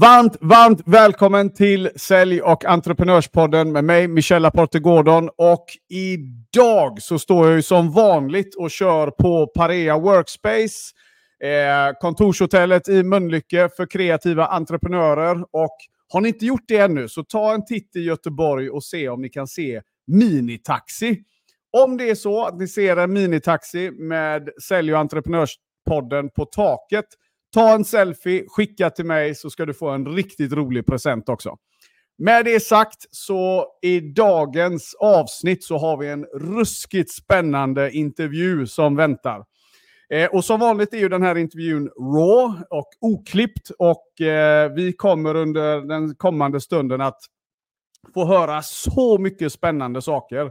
Varmt, varmt välkommen till Sälj och entreprenörspodden med mig, Michel Laporte Gordon. Och idag så står jag ju som vanligt och kör på Parea Workspace, eh, kontorshotellet i Mölnlycke för kreativa entreprenörer. Och har ni inte gjort det ännu så ta en titt i Göteborg och se om ni kan se Minitaxi. Om det är så att ni ser en minitaxi med Sälj och entreprenörspodden på taket Ta en selfie, skicka till mig så ska du få en riktigt rolig present också. Med det sagt så i dagens avsnitt så har vi en ruskigt spännande intervju som väntar. Eh, och som vanligt är ju den här intervjun raw och oklippt och eh, vi kommer under den kommande stunden att få höra så mycket spännande saker.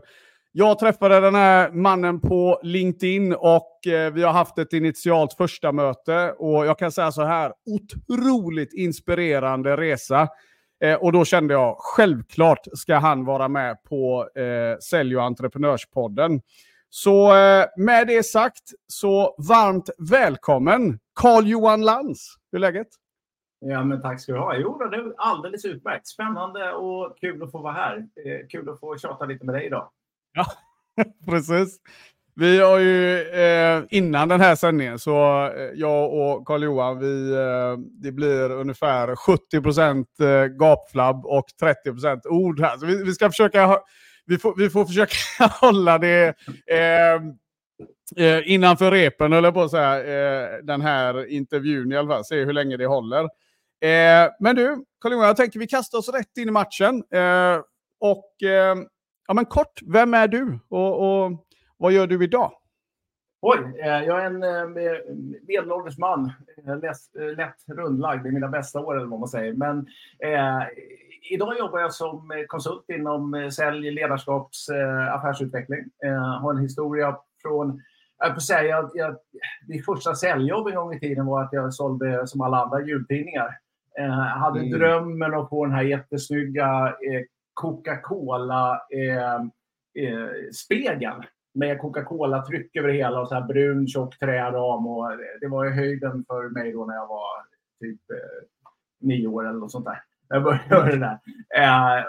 Jag träffade den här mannen på LinkedIn och eh, vi har haft ett initialt första möte och jag kan säga så här, otroligt inspirerande resa. Eh, och då kände jag, självklart ska han vara med på eh, Sälj och entreprenörspodden. Så eh, med det sagt, så varmt välkommen Carl-Johan Lantz. Hur är läget? Ja, men tack ska du ha. Jo, det är alldeles utmärkt. Spännande och kul att få vara här. Eh, kul att få tjata lite med dig idag. Ja, precis. Vi har ju eh, innan den här sändningen så eh, jag och Carl-Johan, vi, eh, det blir ungefär 70 procent eh, gapflabb och 30 procent ord här. Så vi, vi, ska försöka, vi får, vi får försöka hålla det eh, eh, innanför repen, eller på att säga, eh, den här intervjun i alla fall. Se hur länge det håller. Eh, men du, Carl-Johan, jag tänker vi kastar oss rätt in i matchen. Eh, och eh, Ja, men kort, vem är du och, och vad gör du idag? Oj, eh, jag är en eh, medelålders man. Eh, lätt, lätt rundlagd i mina bästa år, eller vad man säger. Men eh, idag jobbar jag som konsult inom sälj, ledarskaps, eh, affärsutveckling. Eh, har en historia från jag får säga, jag, jag, mitt första säljjobb en gång i tiden var att jag sålde som alla andra jultidningar. Jag hade mm. drömmen att få den här jättesnygga Coca-Cola-spegeln eh, eh, med Coca-Cola-tryck över hela och så här brun tjock träram. Och eh, det var ju höjden för mig då när jag var typ eh, nio år eller något sånt där. Jag började det där. Eh,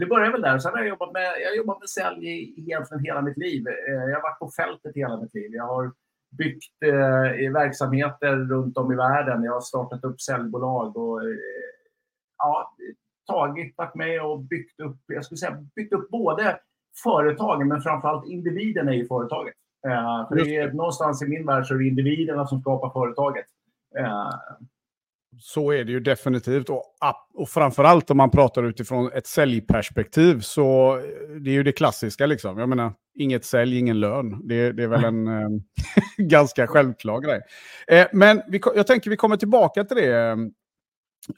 det började väl där. Sen har jag jobbat med, jag jobbat med sälj i egentligen hela mitt liv. Eh, jag har varit på fältet hela mitt liv. Jag har byggt eh, verksamheter runt om i världen. Jag har startat upp säljbolag och eh, ja, tagit, varit med och byggt upp, jag skulle säga byggt upp både företagen men framförallt individerna i företaget. Uh, för det är, någonstans i min värld så är det individerna som skapar företaget. Uh, så är det ju definitivt. Och, och framförallt om man pratar utifrån ett säljperspektiv så det är ju det klassiska. Liksom. Jag menar, inget sälj, ingen lön. Det, det är väl en eh, ganska självklar grej. Eh, men vi, jag tänker vi kommer tillbaka till det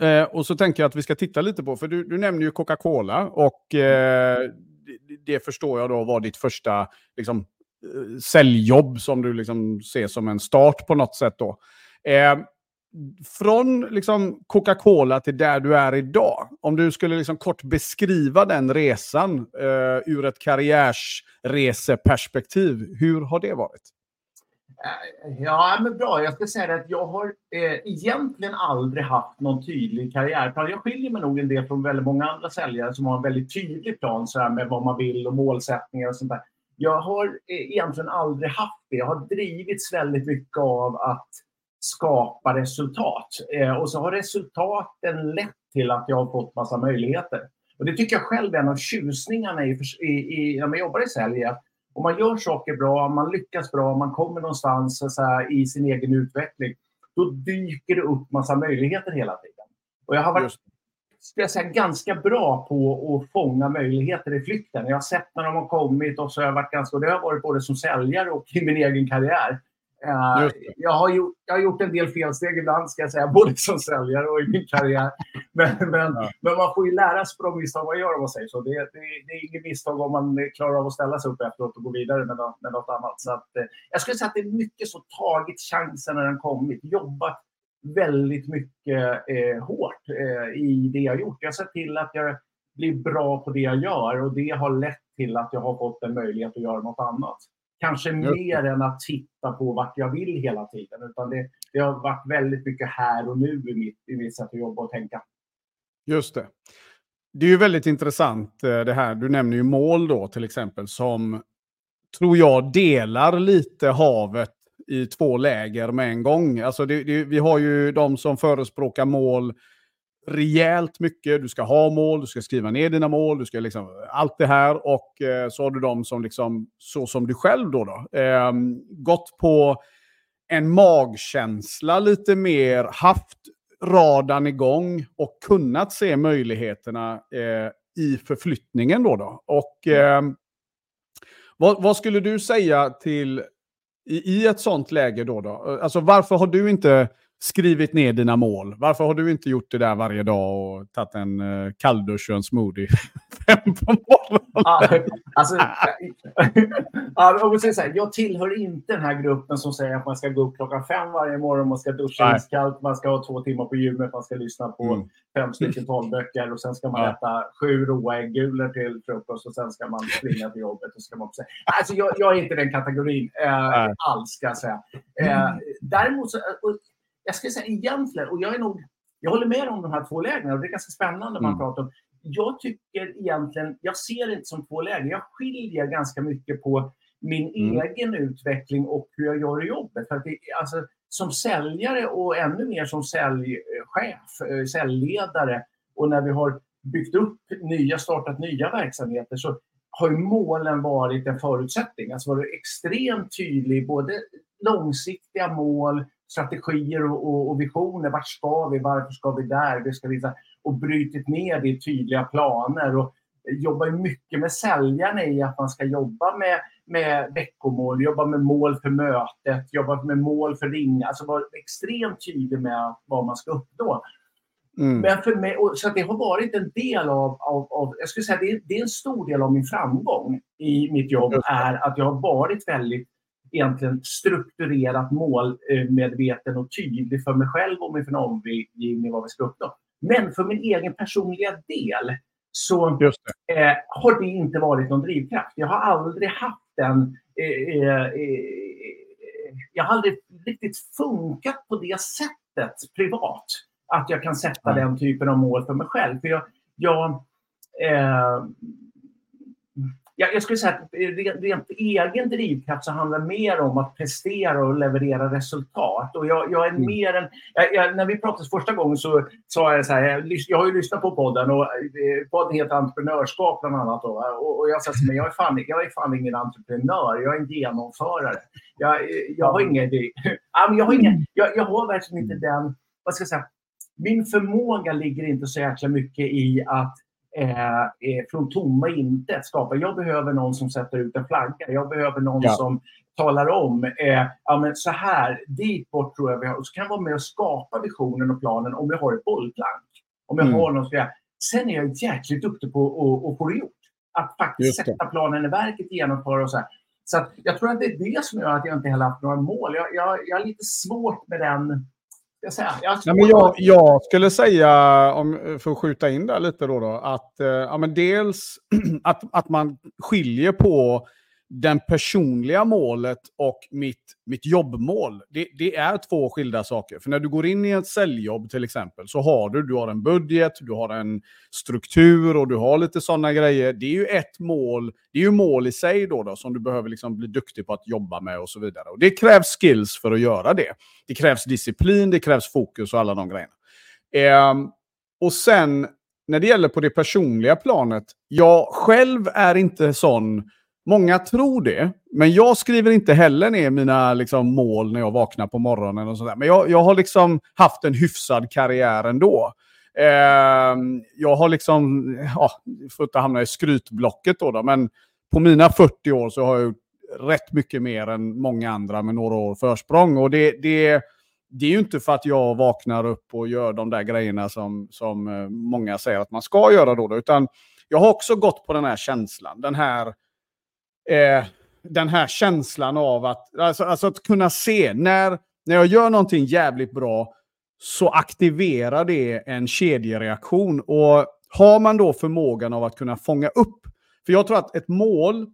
Eh, och så tänker jag att vi ska titta lite på, för du, du nämner ju Coca-Cola och eh, det, det, förstår jag då var ditt första liksom, eh, säljjobb som du liksom ser som en start på något sätt då. Eh, från liksom Coca-Cola till där du är idag, om du skulle liksom kort beskriva den resan eh, ur ett karriärsreseperspektiv, hur har det varit? Ja, men bra. Jag ska säga att jag har eh, egentligen aldrig haft någon tydlig karriärplan. Jag skiljer mig nog en del från väldigt många andra säljare som har en väldigt tydlig plan så här, med vad man vill och målsättningar och sånt där. Jag har eh, egentligen aldrig haft det. Jag har drivits väldigt mycket av att skapa resultat. Eh, och så har resultaten lett till att jag har fått massa möjligheter. Och det tycker jag själv är en av tjusningarna i, i, i, när man jobbar i sälj om man gör saker bra, man lyckas bra, man kommer någonstans så här, i sin egen utveckling, då dyker det upp massa möjligheter hela tiden. Och jag har varit ska jag säga, ganska bra på att fånga möjligheter i flykten. Jag har sett när de har kommit och så har jag varit ganska, och det har varit både som säljare och i min egen karriär. Uh, jag, har gjort, jag har gjort en del felsteg ibland, ska jag säga, både som säljare och i min karriär. Men, men, ja. men man får ju lära sig på de misstag man gör, om man säger så. Det, det, det är inget misstag om man klarar av att ställa sig upp efteråt och gå vidare med, något, med något annat. Så att, eh, jag skulle säga att det är mycket så tagit chansen när den kommit. Jobbat väldigt mycket eh, hårt eh, i det jag gjort. Jag har sett till att jag blir bra på det jag gör och det har lett till att jag har fått en möjlighet att göra något annat. Kanske mer än att titta på vart jag vill hela tiden. Utan det, det har varit väldigt mycket här och nu i mitt, i mitt sätt att jobba och tänka. Just det. Det är ju väldigt intressant eh, det här. Du nämner ju mål då till exempel som tror jag delar lite havet i två läger med en gång. Alltså det, det, vi har ju de som förespråkar mål rejält mycket. Du ska ha mål, du ska skriva ner dina mål, du ska liksom allt det här. Och eh, så har du de som liksom, så som du själv då, då eh, gått på en magkänsla lite mer, haft radarn igång och kunnat se möjligheterna eh, i förflyttningen då. då. Och eh, vad, vad, skulle du säga till i, i ett sånt läge då, då? Alltså varför har du inte skrivit ner dina mål? Varför har du inte gjort det där varje dag och tagit en uh, kalldusch och en smoothie fem på morgonen? alltså, jag, här, jag tillhör inte den här gruppen som säger att man ska gå upp klockan fem varje morgon, man ska duscha iskallt, man ska ha två timmar på gymmet, man ska lyssna på mm. fem stycken talböcker och sen ska man ja. äta sju råa äggulor till frukost och sen ska man springa till jobbet. Och ska man alltså, jag, jag är inte den kategorin eh, alls, ska jag säga. Eh, däremot så, jag skulle säga egentligen, och jag är nog, jag håller med om de här två lägren och det är ganska spännande mm. man pratar om. Jag tycker egentligen, jag ser det inte som två läger. Jag skiljer ganska mycket på min mm. egen utveckling och hur jag gör i jobbet. För att det, alltså, som säljare och ännu mer som säljchef, eh, säljledare och när vi har byggt upp nya, startat nya verksamheter så har ju målen varit en förutsättning. Alltså varit extremt tydlig, både långsiktiga mål, strategier och, och, och, visioner. Vart ska vi? Varför ska vi där? Vi ska visa, och brutit ner det i tydliga planer. Och jobbar mycket med säljarna i att man ska jobba med, med veckomål, jobba med mål för mötet, jobba med mål för ringa. Alltså vara extremt tydlig med vad man ska uppnå. Mm. Men för mig, så det har varit en del av, av, av jag skulle säga det är, det är, en stor del av min framgång i mitt jobb är att jag har varit väldigt egentligen strukturerat målmedveten och tydlig för mig själv och min omgivning vad vi ska uppnå. Men för min egen personliga del så eh, har det inte varit någon drivkraft. Jag har aldrig haft den eh, eh, eh, jag har aldrig riktigt funkat på det sättet privat. Att jag kan sätta mm. den typen av mål för mig själv. För jag, jag eh, jag, jag skulle säga att rent egen drivkraft så handlar mer om att prestera och leverera resultat. Och jag, jag är mm. mer en, jag, när vi pratade första gången så sa jag så här, jag, har ju lyssnat på podden och eh, podden heter Entreprenörskap bland annat. Då, och, och jag sa så här, jag är, fan, jag är fan ingen entreprenör, jag är en genomförare. Jag, jag har ingen, jag har ingen, jag, jag har verkligen inte den, vad ska jag säga, min förmåga ligger inte så jäkla mycket i att eh, från tomma intet skapa. Jag behöver någon som sätter ut en flagga. Jag behöver någon ja. som talar om eh, ja, men så här, dit bort tror jag vi har. Och så kan jag vara med och skapa visionen och planen om jag har ett bollplank. Om jag mm. har någon ska Sen är jag jäkligt duktig på att få det gjort. Att faktiskt sätta planen i verket, genomföra och så här. Så jag tror att det är det som gör att jag inte heller haft några mål. Jag, jag, jag har lite svårt med den jag, säga. Jag, Nej, men jag, jag, skulle säga, om, för att skjuta in där lite då, då att eh, ja, men dels att, att man skiljer på den personliga målet och mitt, mitt jobbmål, det, det, är två skilda saker. För när du går in i ett säljjobb till exempel så har du, du har en budget, du har en struktur och du har lite sådana grejer. Det är ju ett mål, det är ju mål i sig då, då som du behöver liksom bli duktig på att jobba med och så vidare. Och det krävs skills för att göra det. Det krävs disciplin, det krävs fokus och alla de grejerna. Eh, och sen när det gäller på det personliga planet, jag själv är inte sån Många tror det, men jag skriver inte heller ner mina liksom, mål när jag vaknar på morgonen. och sådär. Men jag, jag har liksom haft en hyfsad karriär ändå. Eh, jag har liksom, ja, för att hamna i skrytblocket då, då, men på mina 40 år så har jag gjort rätt mycket mer än många andra med några år försprång. Och det, det, det är ju inte för att jag vaknar upp och gör de där grejerna som, som eh, många säger att man ska göra då, då utan jag har också gått på den här känslan, den här eh, den här känslan av att, alltså, alltså, att kunna se när, när jag gör någonting jävligt bra så aktiverar det en kedjereaktion. Och har man då förmågan av att kunna fånga upp, för jag tror att ett mål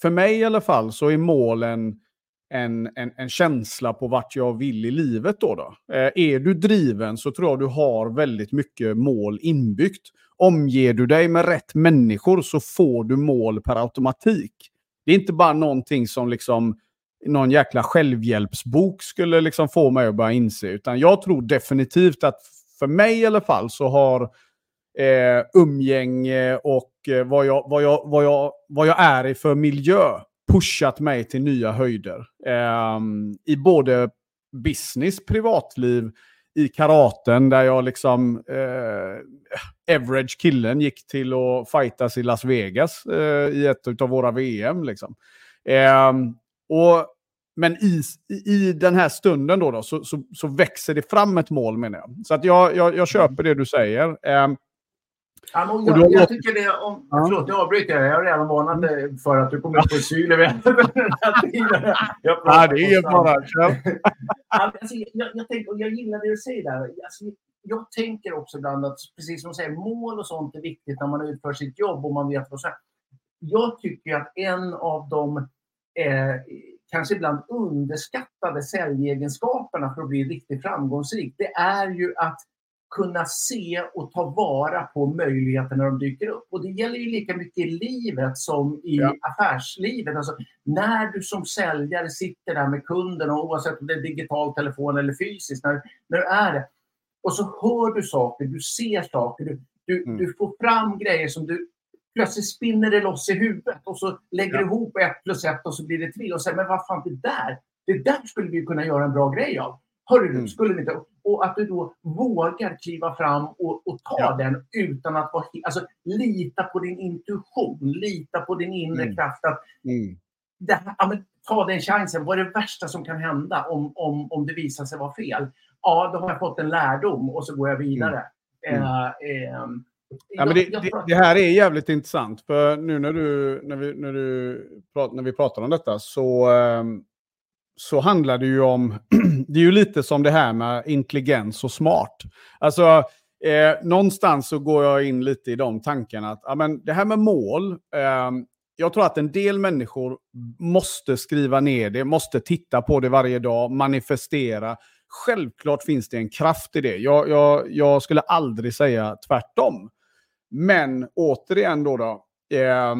för mig i alla fall så är målen en, en, en, känsla på vart jag vill i livet. Då, då. Eh, är du driven så tror jag du har väldigt mycket mål inbyggt. Omger du dig med rätt människor så får du mål per automatik. Det är inte bara någonting som liksom någon jäkla självhjälpsbok skulle liksom få mig att börja inse. Utan jag tror definitivt att för mig i alla fall så har eh, umgänge och eh, vad, jag, vad, jag, vad, jag, vad jag är i för miljö pushat mig till nya höjder. Eh, I både business, privatliv, i karaten där jag liksom, eh, average killen gick till att fightas i Las Vegas eh, i ett av våra VM. Liksom. Eh, och, men i, i den här stunden då, då så, så, så, växer det fram ett mål menar jag. Så att jag, jag, jag köper det du säger. Ja, jag, jag, jag, tycker det om... Ja. Förlåt, nu avbryter jag. Jag har redan varnat dig för att du kommer upp på syl över den här tiden. Ja, det är fara. alltså, jag, jag, tänker, och jag gillar det du säger där. Alltså, jag tänker också ibland att, precis som du säger, mål och sånt är viktigt när man utför sitt jobb och man vet vad som Jag tycker att en av de eh, kanske ibland underskattade säljegenskaperna för att bli riktigt framgångsrik, det är ju att kunna se och ta vara på möjligheter när de dyker upp. Och det gäller ju lika mycket i livet som i ja. affärslivet. Alltså, när du som säljare sitter där med kunden, och oavsett om det är digital telefon eller fysiskt, när, när du är det, och så hör du saker, du ser saker, du, du, mm. du får fram grejer som du plötsligt spinner det loss i huvudet och så lägger du ihop ett plus ett och så blir det tre och säger men vad fan det där, det där skulle vi kunna göra en bra grej av. Hörru mm. skulle vi inte? Och att du då vågar kliva fram och, och ta ja. den utan att vara... Alltså, lita på din intuition, lita på din inre mm. kraft. Att mm. här, ja, men, ta den chansen. Vad är det värsta som kan hända om, om, om det visar sig vara fel? Ja, då har jag fått en lärdom och så går jag vidare. Mm. Eh, eh, Ja, men det, det, det, här är jävligt intressant. För nu när, du, när, vi, när, du, när vi pratar om detta så, ehm, så handlar det ju om, det är ju lite som det här med intelligens och smart. Alltså, eh, någonstans så går jag in lite i de tankarna att ja, men det här med mål, eh, jag tror att en del människor måste skriva ner det, måste titta på det varje dag, manifestera. Självklart finns det en kraft i det. Jag, jag, jag skulle aldrig säga tvärtom. Men återigen då, då eh,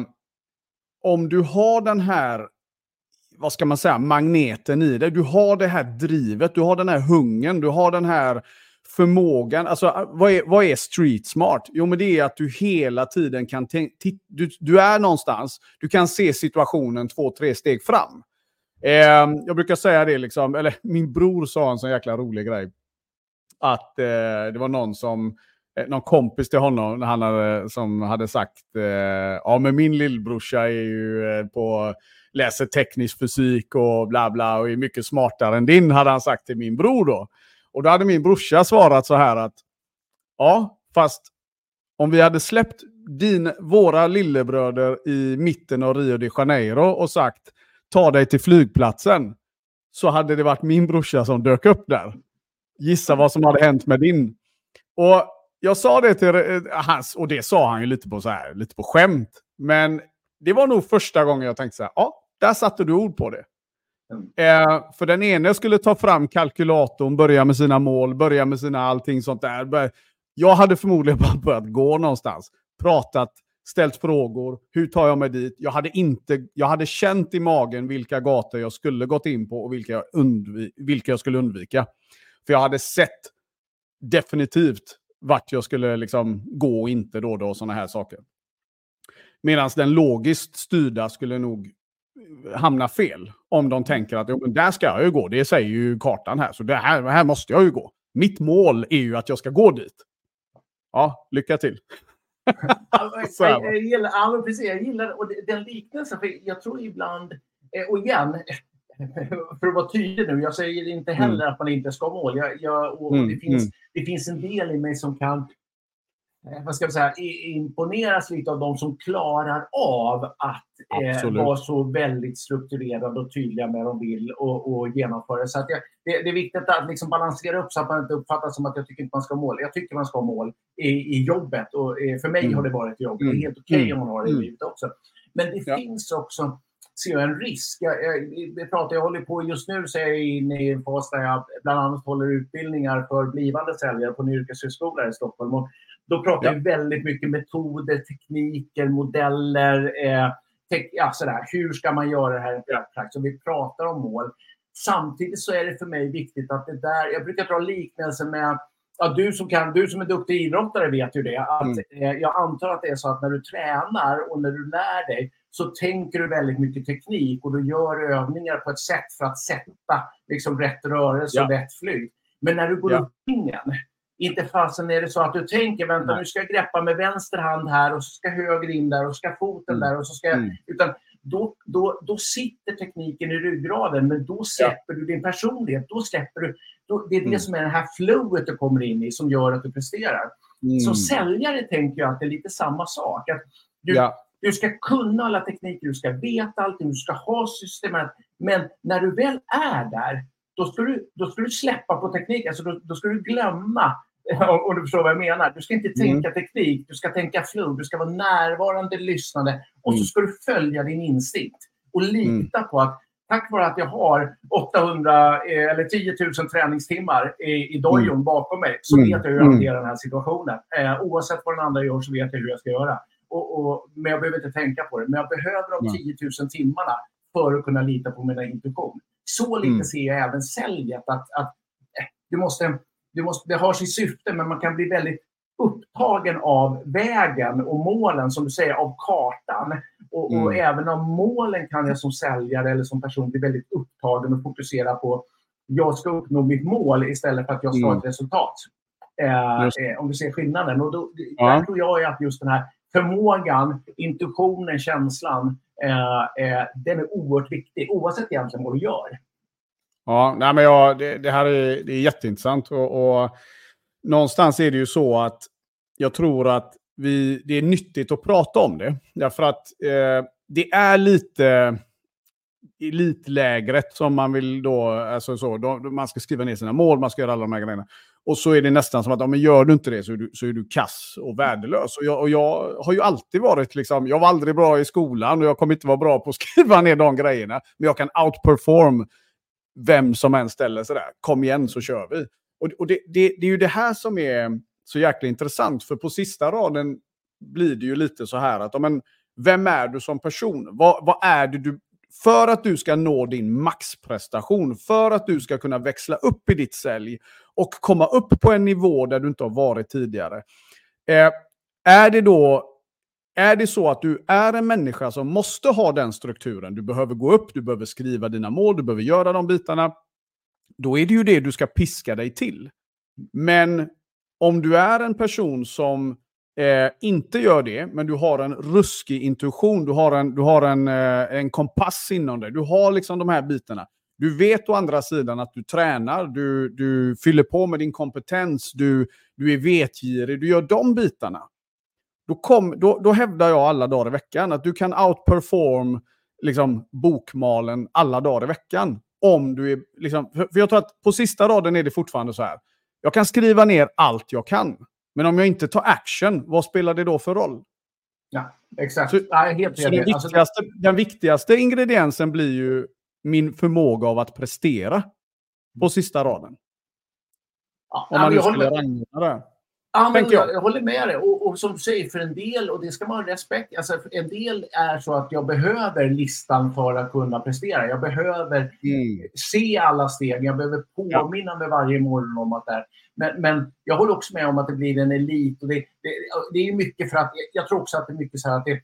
om du har den här vad ska man säga, magneten i dig. Du har det här drivet, du har den här hungern, du har den här förmågan. Alltså, ah, vad är, vad är street smart? Jo, men det är att du hela tiden kan tänka... Du, du är någonstans, du kan se situationen två, tre steg fram. Eh, jag brukar säga det, liksom, eller min bror sa en sån jäkla rolig grej. Att eh, det var någon som eh, någon kompis till honom han hade, som hade sagt eh, ja men min lillbrorsa är ju eh, på läser teknisk fysik och bla bla och är mycket smartare än din, hade han sagt till min bror då. Och då hade min brorsa svarat så här att ja, fast om vi hade släppt din, våra lillebröder i mitten av Rio de Janeiro och sagt ta dig till flygplatsen så hade det varit min brorsa som dök upp där. Gissa vad som hade hänt med din. Och jag sa det till eh, hans, och det sa han ju lite på så här, lite på skämt. Men det var nog första gången jag tänkte så här, ja, där satte du ord på det. Mm. Eh, för den ene skulle ta fram kalkylatorn, börja med sina mål, börja med sina allting sånt där. Jag hade förmodligen bara börjat gå någonstans, pratat, ställt frågor. Hur tar jag mig dit? Jag hade, inte, jag hade känt i magen vilka gator jag skulle gått in på och vilka jag, undvi, vilka jag skulle undvika. För jag hade sett definitivt vart jag skulle liksom gå och inte då, då och sådana här saker. Medan den logiskt styrda skulle nog hamna fel. Om de tänker att jo, där ska jag ju gå, det säger ju kartan här, så det här, här måste jag ju gå. Mitt mål är ju att jag ska gå dit. Ja, lycka till. jag, jag, gillar, ja, precis, jag gillar och den liknelsen, för jag tror ibland, eh, och igen, för att vara tydlig nu, jag säger inte heller mm. att man inte ska ha mål. Jag, jag mm. det, finns, mm. det finns en del i mig som kan vad ska vi säga, imponeras lite av de som klarar av att eh, vara så väldigt strukturerade och tydliga med vad de vill och, och genomföra. Så att jag, det, det, är viktigt att liksom balansera upp så att man inte uppfattar som att jag tycker inte man ska ha mål. Jag tycker man ska ha mål i, i jobbet och eh, för mig mm. har det varit jobb. Det är mm. helt okej okay mm. om man har det i mm. livet också. Men det ja. finns också ser jag en risk. Jag, jag, jag, pratar, jag håller på just nu så är jag inne i en fas där jag bland annat håller utbildningar för blivande säljare på en yrkeshögskola i Stockholm. Och då pratar ja. vi väldigt mycket metoder, tekniker, modeller. Eh, tek, ja, sådär. Hur ska man göra det här i praktiskt? Så vi pratar om mål. Samtidigt så är det för mig viktigt att det där... Jag brukar dra liknelsen med ja, du, som kan, du som är duktig idrottare vet ju det. Att, mm. eh, jag antar att det är så att när du tränar och när du lär dig så tänker du väldigt mycket teknik och du gör övningar på ett sätt för att sätta liksom, rätt rörelse ja. och rätt flyg. Men när du går ja. upp ringen, inte fasen är det så att du tänker vänta nu ska jag greppa med vänster hand här och så ska höger in där och så ska foten mm. där och så ska jag... Mm. Utan då, då, då sitter tekniken i ryggraden men då släpper ja. du din personlighet. Då släpper du, då, det är det mm. som är det här flowet du kommer in i som gör att du presterar. Mm. Som säljare tänker jag att det är lite samma sak. Att du, ja. du ska kunna alla tekniker, du ska veta allting, du ska ha systemet. Men när du väl är där, då ska du, då ska du släppa på teknik. Alltså då, då ska du glömma om du förstår vad jag menar. Du ska inte tänka mm. teknik, du ska tänka flow, du ska vara närvarande, lyssnande och så mm. ska du följa din instinkt och lita mm. på att tack vare att jag har 800 eh, eller 10 000 träningstimmar i, i dojon mm. bakom mig så mm. vet jag hur jag hanterar den här situationen. Eh, oavsett vad den andra gör så vet jag hur jag ska göra. Och, och, men jag behöver inte tänka på det. Men jag behöver de 10 000 timmarna för att kunna lita på mina intuition. Så lite mm. ser jag även säljet. Att, att eh, du måste, du måste, det har sitt syfte, men man kan bli väldigt upptagen av vägen och målen, som du säger, av kartan. Och, mm. och, även av målen kan jag som säljare eller som person bli väldigt upptagen och fokusera på jag ska uppnå mitt mål istället för att jag ska ha ett mm. resultat. Eh, eh, om du ser skillnaden. Och då, ja. Där tror jag att just den här förmågan, intuitionen, känslan, eh, eh, den är oerhört viktig oavsett egentligen vad du gör. Ja, nej men ja, det, det här är, det är jätteintressant. Och, och någonstans är det ju så att jag tror att vi, det är nyttigt att prata om det. Därför att eh, det är lite elitlägret som man vill då, alltså så, då, man ska skriva ner sina mål, man ska göra alla de här grejerna. Och så är det nästan som att, ja, men gör du inte det så är du, så är du kass och värdelös. Och jag, och jag har ju alltid varit, liksom, jag var aldrig bra i skolan och jag kommer inte vara bra på att skriva ner de grejerna. Men jag kan outperform vem som än ställer sig där. Kom igen så kör vi. Och, och det, det, det är ju det här som är så jäkla intressant. För på sista raden blir det ju lite så här att, men, vem är du som person? Vad, vad är det du... För att du ska nå din maxprestation, för att du ska kunna växla upp i ditt sälj och komma upp på en nivå där du inte har varit tidigare. Eh, är det då är det så att du är en människa som måste ha den strukturen, du behöver gå upp, du behöver skriva dina mål, du behöver göra de bitarna, då är det ju det du ska piska dig till. Men om du är en person som eh, inte gör det, men du har en ruskig intuition, du har en, du har en, eh, en kompass inom dig, du har liksom de här bitarna. Du vet å andra sidan att du tränar, du, du fyller på med din kompetens, du, du är vetgirig, du gör de bitarna. Då, kom, då, då hävdar jag alla dagar i veckan att du kan outperform liksom, bokmalen alla dagar i veckan. Om du är, liksom, för jag tror att på sista raden är det fortfarande så här. Jag kan skriva ner allt jag kan. Men om jag inte tar action, vad spelar det då för roll? Ja, exakt. Så, ja, helt så den, alltså- viktigaste, den viktigaste ingrediensen blir ju min förmåga av att prestera på sista raden. Ja, om man nu skulle rangordna det. Ja, men jag. jag. håller med dig. Och, och, som du säger, för en del, och det ska man ha respekt alltså, En del är så att jag behöver listan för att kunna prestera. Jag behöver mm. se alla steg. Jag behöver påminna ja. mig varje morgon om att det är. Men, men jag håller också med om att det blir en elit. Och det, det, det är mycket för att, jag tror också att det är mycket så här att det,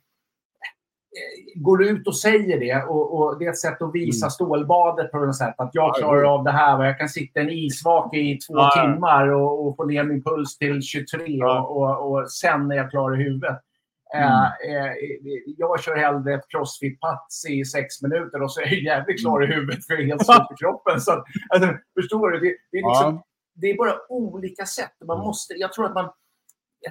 går ut och säger det och, och det är ett sätt att visa mm. stålbadet på något sätt. Att jag klarar av det här och jag kan sitta en isvak i två ja. timmar och, och, få ner min puls till 23 ja. och, och, sen är jag klar i huvudet. Mm. Eh, eh, jag kör hellre ett crossfit-pats i sex minuter och så är jag jävligt klar i huvudet för jag är helt slut i kroppen. Så, alltså, förstår du? Det, det, är liksom, ja. det är bara olika sätt. Man måste, jag tror att man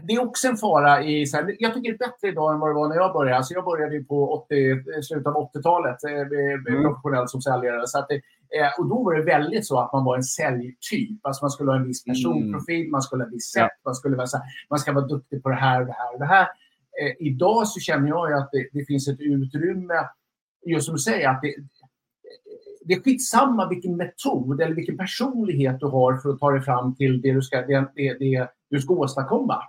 det är också en fara i... Så här, jag tycker det är bättre idag än vad det var när jag började. Alltså jag började på 80, slutet av 80-talet eh, mm. professionell som säljare. Så att det, eh, och då var det väldigt så att man var en säljtyp. Alltså man skulle ha en viss personprofil, mm. man skulle ha ett visst sätt, man, skulle vara, så här, man ska vara duktig på det här och det här och det här. Eh, idag så känner jag att det, det finns ett utrymme just som du säger, att det, det är skitsamma vilken metod eller vilken personlighet du har för att ta dig fram till det du ska, det, det, det du ska åstadkomma.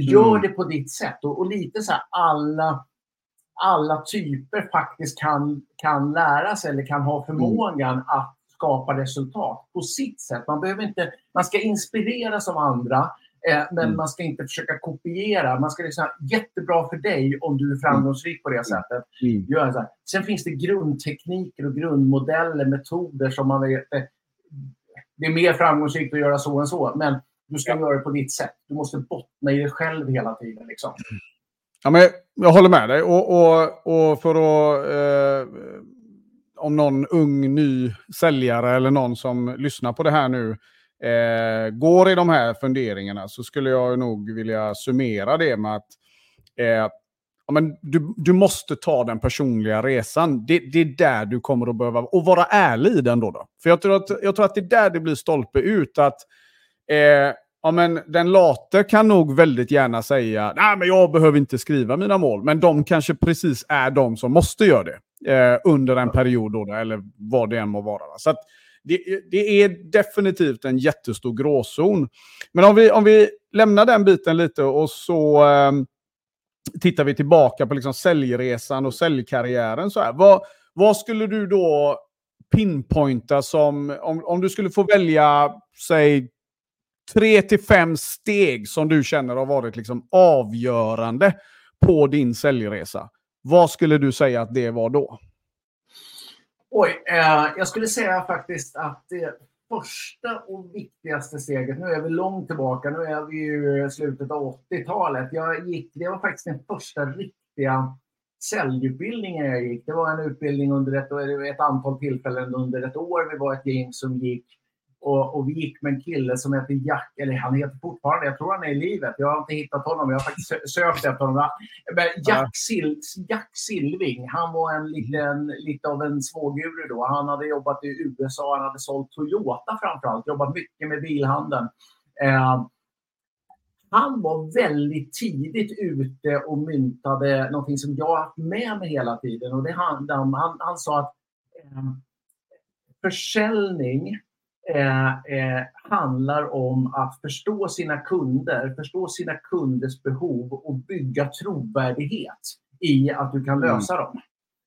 Gör mm. det på ditt sätt. Och, och, lite så här alla, alla typer faktiskt kan, kan lära sig eller kan ha förmågan mm. att skapa resultat på sitt sätt. Man, behöver inte, man ska inspireras av andra, eh, men mm. man ska inte försöka kopiera. Man ska liksom, jättebra för dig om du är framgångsrik på det mm. sättet. Mm. Gör så här. Sen finns det grundtekniker och grundmodeller, metoder som man vet. Eh, det är mer framgångsrikt att göra så än så, men du ska göra det på ditt sätt. Du måste bottna i dig själv hela tiden. Liksom. Ja, men jag håller med dig. Och, och, och för att... Eh, om någon ung ny säljare eller någon som lyssnar på det här nu eh, går i de här funderingarna så skulle jag nog vilja summera det med att eh, ja, men du, du måste ta den personliga resan. Det, det, är där du kommer att behöva, och vara ärlig i den då. då. För jag tror, att, jag tror att det är där det blir stolpe ut. att eh, ja, men Den late kan nog väldigt gärna säga nej men jag behöver inte skriva mina mål. Men de kanske precis är de som måste göra det eh, under en period, då, eller vad det än må vara. Så det, det, är definitivt en jättestor gråzon. Men om vi, om vi lämnar den biten lite och så eh, tittar vi tillbaka på liksom säljresan och säljkarriären. Så här. Vad, vad skulle du då pinpointa som, om, om du skulle få välja, säg tre till fem steg som du känner har varit liksom avgörande på din säljresa. Vad skulle du säga att det var då? Oj, eh, jag skulle säga faktiskt att det första och viktigaste steget, nu är vi långt tillbaka, nu är vi ju slutet av 80-talet. Jag gick, det var faktiskt den första riktiga säljutbildningen jag gick. Det var en utbildning under ett, ett antal tillfällen under ett år. Vi var ett gäng som gick och, och, vi gick med en kille som heter Jack, eller han heter fortfarande, jag tror han är i livet. Jag har inte hittat honom, jag har faktiskt sökt efter honom. Men Jack, Sil Jack Silving, han var en liten, lite av en småguru då. Han hade jobbat i USA, han hade sålt Toyota framförallt, jobbat mycket med bilhandeln. Eh, han var väldigt tidigt ute och myntade någonting som jag har haft med mig hela tiden. Och det handlade om, han, han sa att eh, försäljning eh, eh, handlar om att förstå sina kunder, förstå sina kunders behov och bygga trovärdighet i att du kan lösa mm. dem.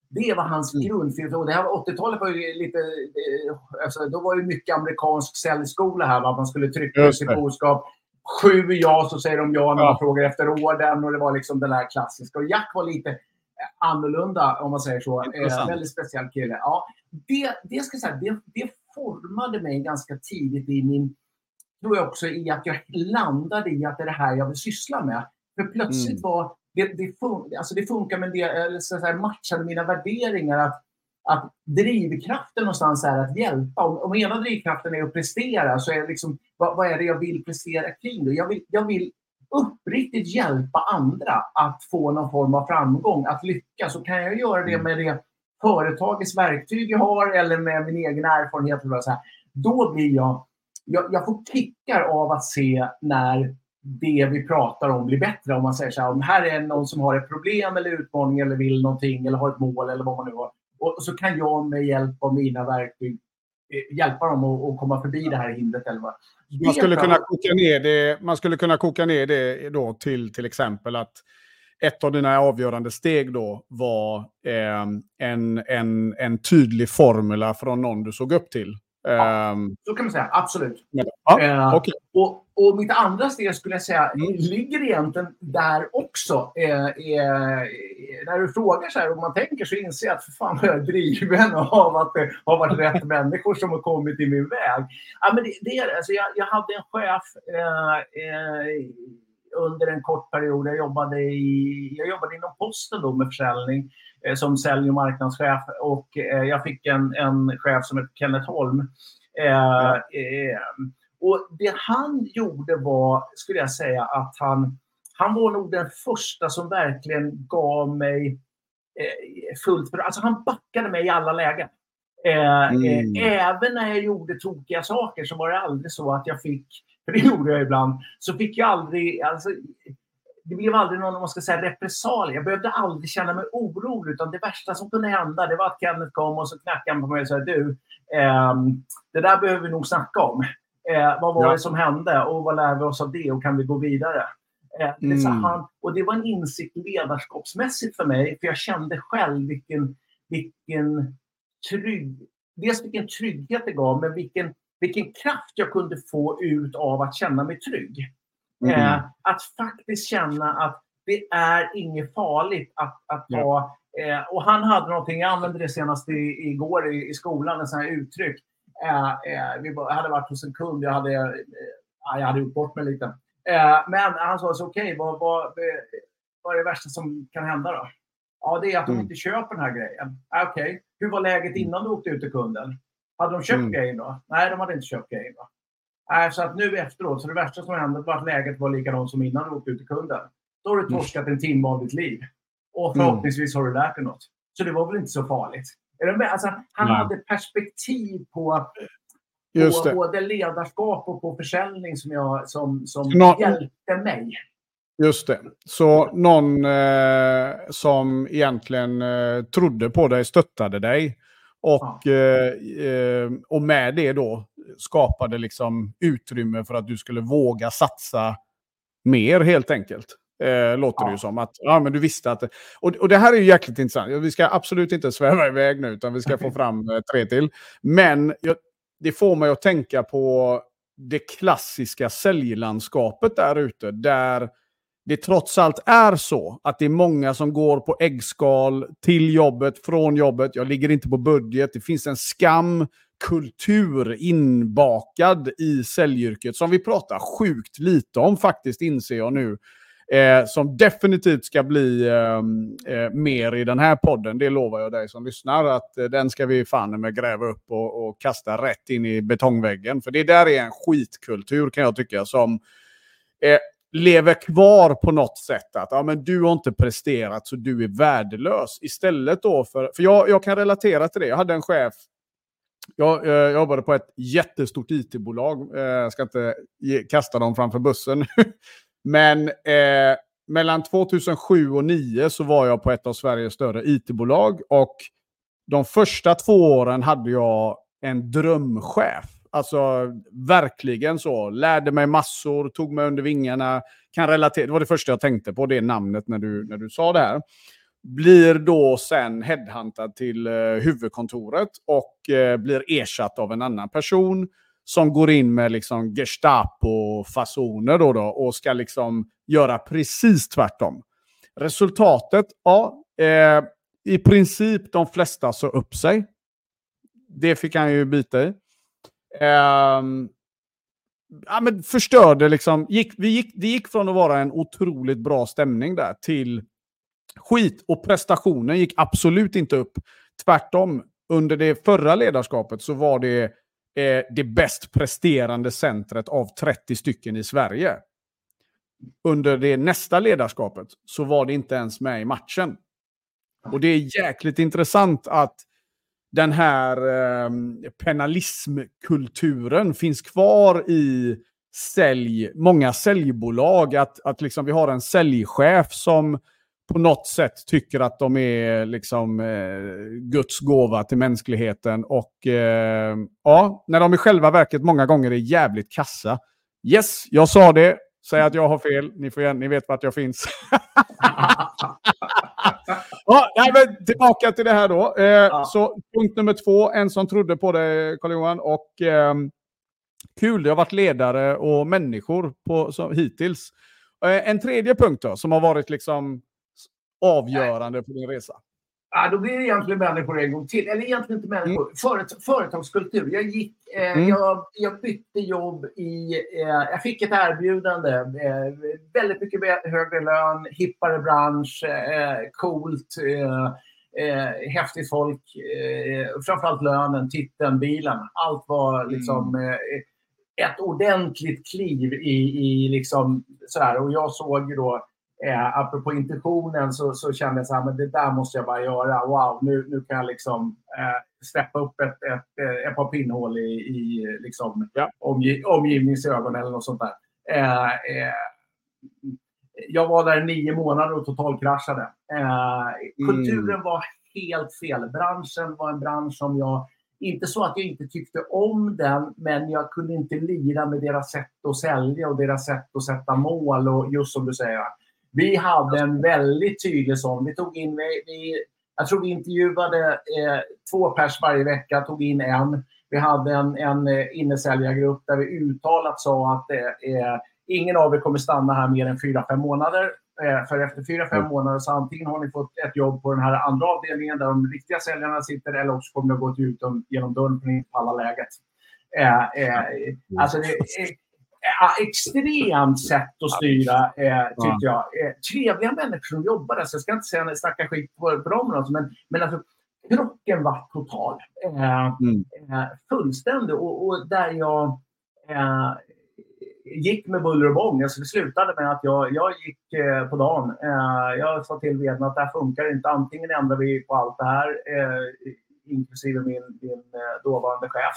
Det var hans mm. grundfilosofi. Det här 80-talet var ju lite... Eh, alltså, då var det mycket amerikansk säljskola här. Va? Man skulle trycka ut sitt budskap. Sju ja, så säger de ja när man ja. frågar efter orden. Och det var liksom den här klassiska. Och Jack var lite annorlunda, om man säger så. Eh, väldigt speciell kille. Ja, det, det, ska säga, det, det formade mig ganska tidigt i min... Tror jag också i att jag landade i att det är det här jag vill syssla med. För plötsligt mm. var... Det, det, fun, alltså det funkar med det, eller så att säga, matchade mina värderingar. Att, att drivkraften någonstans är att hjälpa. Om, om ena drivkraften är att prestera, så är det liksom, vad, vad är det jag vill prestera kring det? Jag vill, jag vill uppriktigt hjälpa andra att få någon form av framgång, att lyckas. Så kan jag göra det mm. med det företagets verktyg jag har eller med min egen erfarenhet. Eller så här, då blir jag, jag, jag får kickar av att se när det vi pratar om blir bättre. Om man säger så här, om här är någon som har ett problem eller utmaning eller vill någonting eller har ett mål eller vad man nu har. Och så kan jag med hjälp av mina verktyg eh, hjälpa dem att, komma förbi det här hindret. Eller vad. Man skulle, kunna koka ner det, man skulle kunna koka ner det då till till exempel att ett av dina avgörande steg då var eh, en, en, en tydlig formula från någon du såg upp till. Ja, ehm, så kan man säga. Absolut. Ja, eh, okay. och, och mitt andra steg skulle jag säga mm. ligger egentligen där också. Eh, eh, när du frågar så här och man tänker så inser jag att för fan jag är driven av att det har varit rätt människor som har kommit i min väg. Ja, men det, det, alltså jag, jag hade en chef eh, eh, under en kort period. Jag jobbade, i, jag jobbade inom posten då med försäljning eh, som sälj och marknadschef och eh, jag fick en, en chef som heter Kenneth Holm. Eh, eh, och det han gjorde var, skulle jag säga, att han, han var nog den första som verkligen gav mig fullt för, Alltså han backade mig i alla lägen. Mm. Även när jag gjorde tokiga saker så var det aldrig så att jag fick för det gjorde jag ibland, så fick jag aldrig... Alltså, det blev aldrig någon man ska säga, repressalie. Jag behövde aldrig känna mig orolig. Utan det värsta som kunde hända det var att Kenneth kom och så knackade han på mig och sa du, eh, det där behöver vi nog snacka om. Eh, vad var ja. det som hände och vad lär vi oss av det och kan vi gå vidare? Eh, det mm. han, och det var en insikt ledarskapsmässigt för mig, för jag kände själv vilken, vilken trygg, dels vilken trygghet det gav, men vilken, vilken kraft jag kunde få ut av att känna mig trygg. Mm. Eh, att faktiskt känna att det är inget farligt att, att ja. ha... Eh, och han hade någonting, jag använde det senast i, igår i, i skolan, en sån här uttryck. Eh, eh vi hade varit hos en kund, jag hade, eh, jag hade gjort bort mig lite. Eh, men han sa så okej, okay, vad, vad, vad är det värsta som kan hända då? Ja, det är att de mm. inte köper den här grejen. Okej, okay. hur var läget mm. innan du åkte ut till kunden? Hade de köpt mm. grejen då? Nej, de hade inte köpt grejen då. Nej, så att nu efteråt, så det värsta som hände var att läget var likadant som innan du åkte ut till kunden. Då har du mm. torskat en timme av ditt liv. Och mm. förhoppningsvis har du lärt dig något. Så det var väl inte så farligt. Alltså, han Nej. hade perspektiv på, på både ledarskap och på försäljning som, jag, som, som Nå hjälpte mig. Just det. Så någon eh, som egentligen eh, trodde på dig, stöttade dig. Och, eh, eh och med det då skapade liksom utrymme för att du skulle våga satsa mer helt enkelt. Eh, låter ja. det ju som. Att, ja, men du visste att... Och, och det här är ju jäkligt intressant. Vi ska absolut inte sväva iväg nu, utan vi ska få fram eh, tre till. Men jag, det får mig att tänka på det klassiska säljlandskapet där ute. Där det trots allt är så att det är många som går på äggskal till jobbet, från jobbet. Jag ligger inte på budget. Det finns en skamkultur inbakad i säljyrket som vi pratar sjukt lite om faktiskt, inser jag nu. Eh, som definitivt ska bli eh, eh, mer i den här podden. Det lovar jag dig som lyssnar. Att eh, den ska vi fan med gräva upp och, och, kasta rätt in i betongväggen. För det där är en skitkultur kan jag tycka som eh, lever kvar på något sätt. Att ja, men du har inte presterat så du är värdelös. Istället då för... För jag, jag kan relatera till det. Jag hade en chef jag, jag jobbade på ett jättestort it-bolag. Eh, jag ska inte ge, kasta dem framför bussen. Men eh, mellan 2007 och 2009 så var jag på ett av Sveriges större it-bolag. Och de första två åren hade jag en drömchef. Alltså verkligen så. Lärde mig massor, tog mig under vingarna. Kan relatera. Det var det första jag tänkte på, det namnet när du, när du sa det här. Blir då sen headhuntad till eh, huvudkontoret och eh, blir ersatt av en annan person som går in med liksom Gestapo-fasoner då, då och ska liksom göra precis tvärtom. Resultatet, ja, eh, i princip de flesta sa upp sig. Det fick han ju bita i. Eh, ja, men förstörde liksom. Gick, vi gick, det gick från att vara en otroligt bra stämning där till skit och prestationen gick absolut inte upp. Tvärtom, under det förra ledarskapet så var det eh, det bäst presterande centret av 30 stycken i Sverige. Under det nästa ledarskapet så var det inte ens med i matchen. Och det är jäkligt intressant att den här eh, penalismkulturen finns kvar i sälj, många säljbolag. Att, att liksom vi har en säljchef som på något sätt tycker att de är liksom eh, Guds gåva till mänskligheten. Och eh, ja, när de i själva verket många gånger är jävligt kassa. Yes, jag sa det. Säg att jag har fel. Ni, får, ni vet vart jag finns. ja, nej, men tillbaka till det här då. Eh, ja. Så punkt nummer två, en som trodde på det, Carl-Johan. Och eh, kul, det har varit ledare och människor på, så, hittills. Eh, en tredje punkt då, som har varit liksom avgörande Nej. på din resa? Ja, då blir det egentligen människor en gång till. Eller egentligen inte människor. Mm. Föret företagskultur. Jag, gick, eh, mm. jag, jag bytte jobb i... Eh, jag fick ett erbjudande. Eh, väldigt mycket högre lön, hippare bransch, eh, coolt, eh, eh, häftigt folk. Eh, framförallt lönen, titeln, bilen. Allt var liksom... Mm. ett ordentligt kliv i, i liksom sådär. Och jag såg då Eh, apropå intentionen så, så kände jag så här, men det där måste jag bara göra. Wow, nu, nu kan jag liksom eh, steppa upp ett, ett, eh, ett par pinnhål i, i liksom, ja. omgiv, omgivningsögon eller något sånt där. Eh, eh, jag var där nio månader och totalkraschade. Eh, kulturen mm. var helt fel. Branschen var en bransch som jag inte så att jag inte tyckte om den, men jag kunde inte lira med deras sätt att sälja och deras sätt att sätta mål. Och just som du säger, vi hade en väldigt tydlig sån. Vi tog in, vi, jag tror vi intervjuade eh, två pers varje vecka, tog in en. Vi hade en, en eh, innesäljargrupp där vi uttalat sa att eh, ingen av er kommer stanna här mer än fyra fem månader. Eh, för efter fyra fem mm. månader så antingen har ni fått ett jobb på den här andra avdelningen där de riktiga säljarna sitter eller också kommer ni att gå ut genom dörren för alla läget. Eh, eh, alltså det eh, extremt sätt att styra, eh, tycker jag. Eh, trevliga människor som jobbar där, så jag ska inte säga snacka skit på, på dem, alltså, men, men alltså, krocken var total. Eh, mm. fullständig. Och, och där jag gick med buller och bång. Alltså det slutade med att jag, jag gick eh, på dagen. Eh, jag sa till vdn att det här funkar inte. Antingen ändrar vi på allt det här, eh, inklusive min, min eh, dåvarande chef.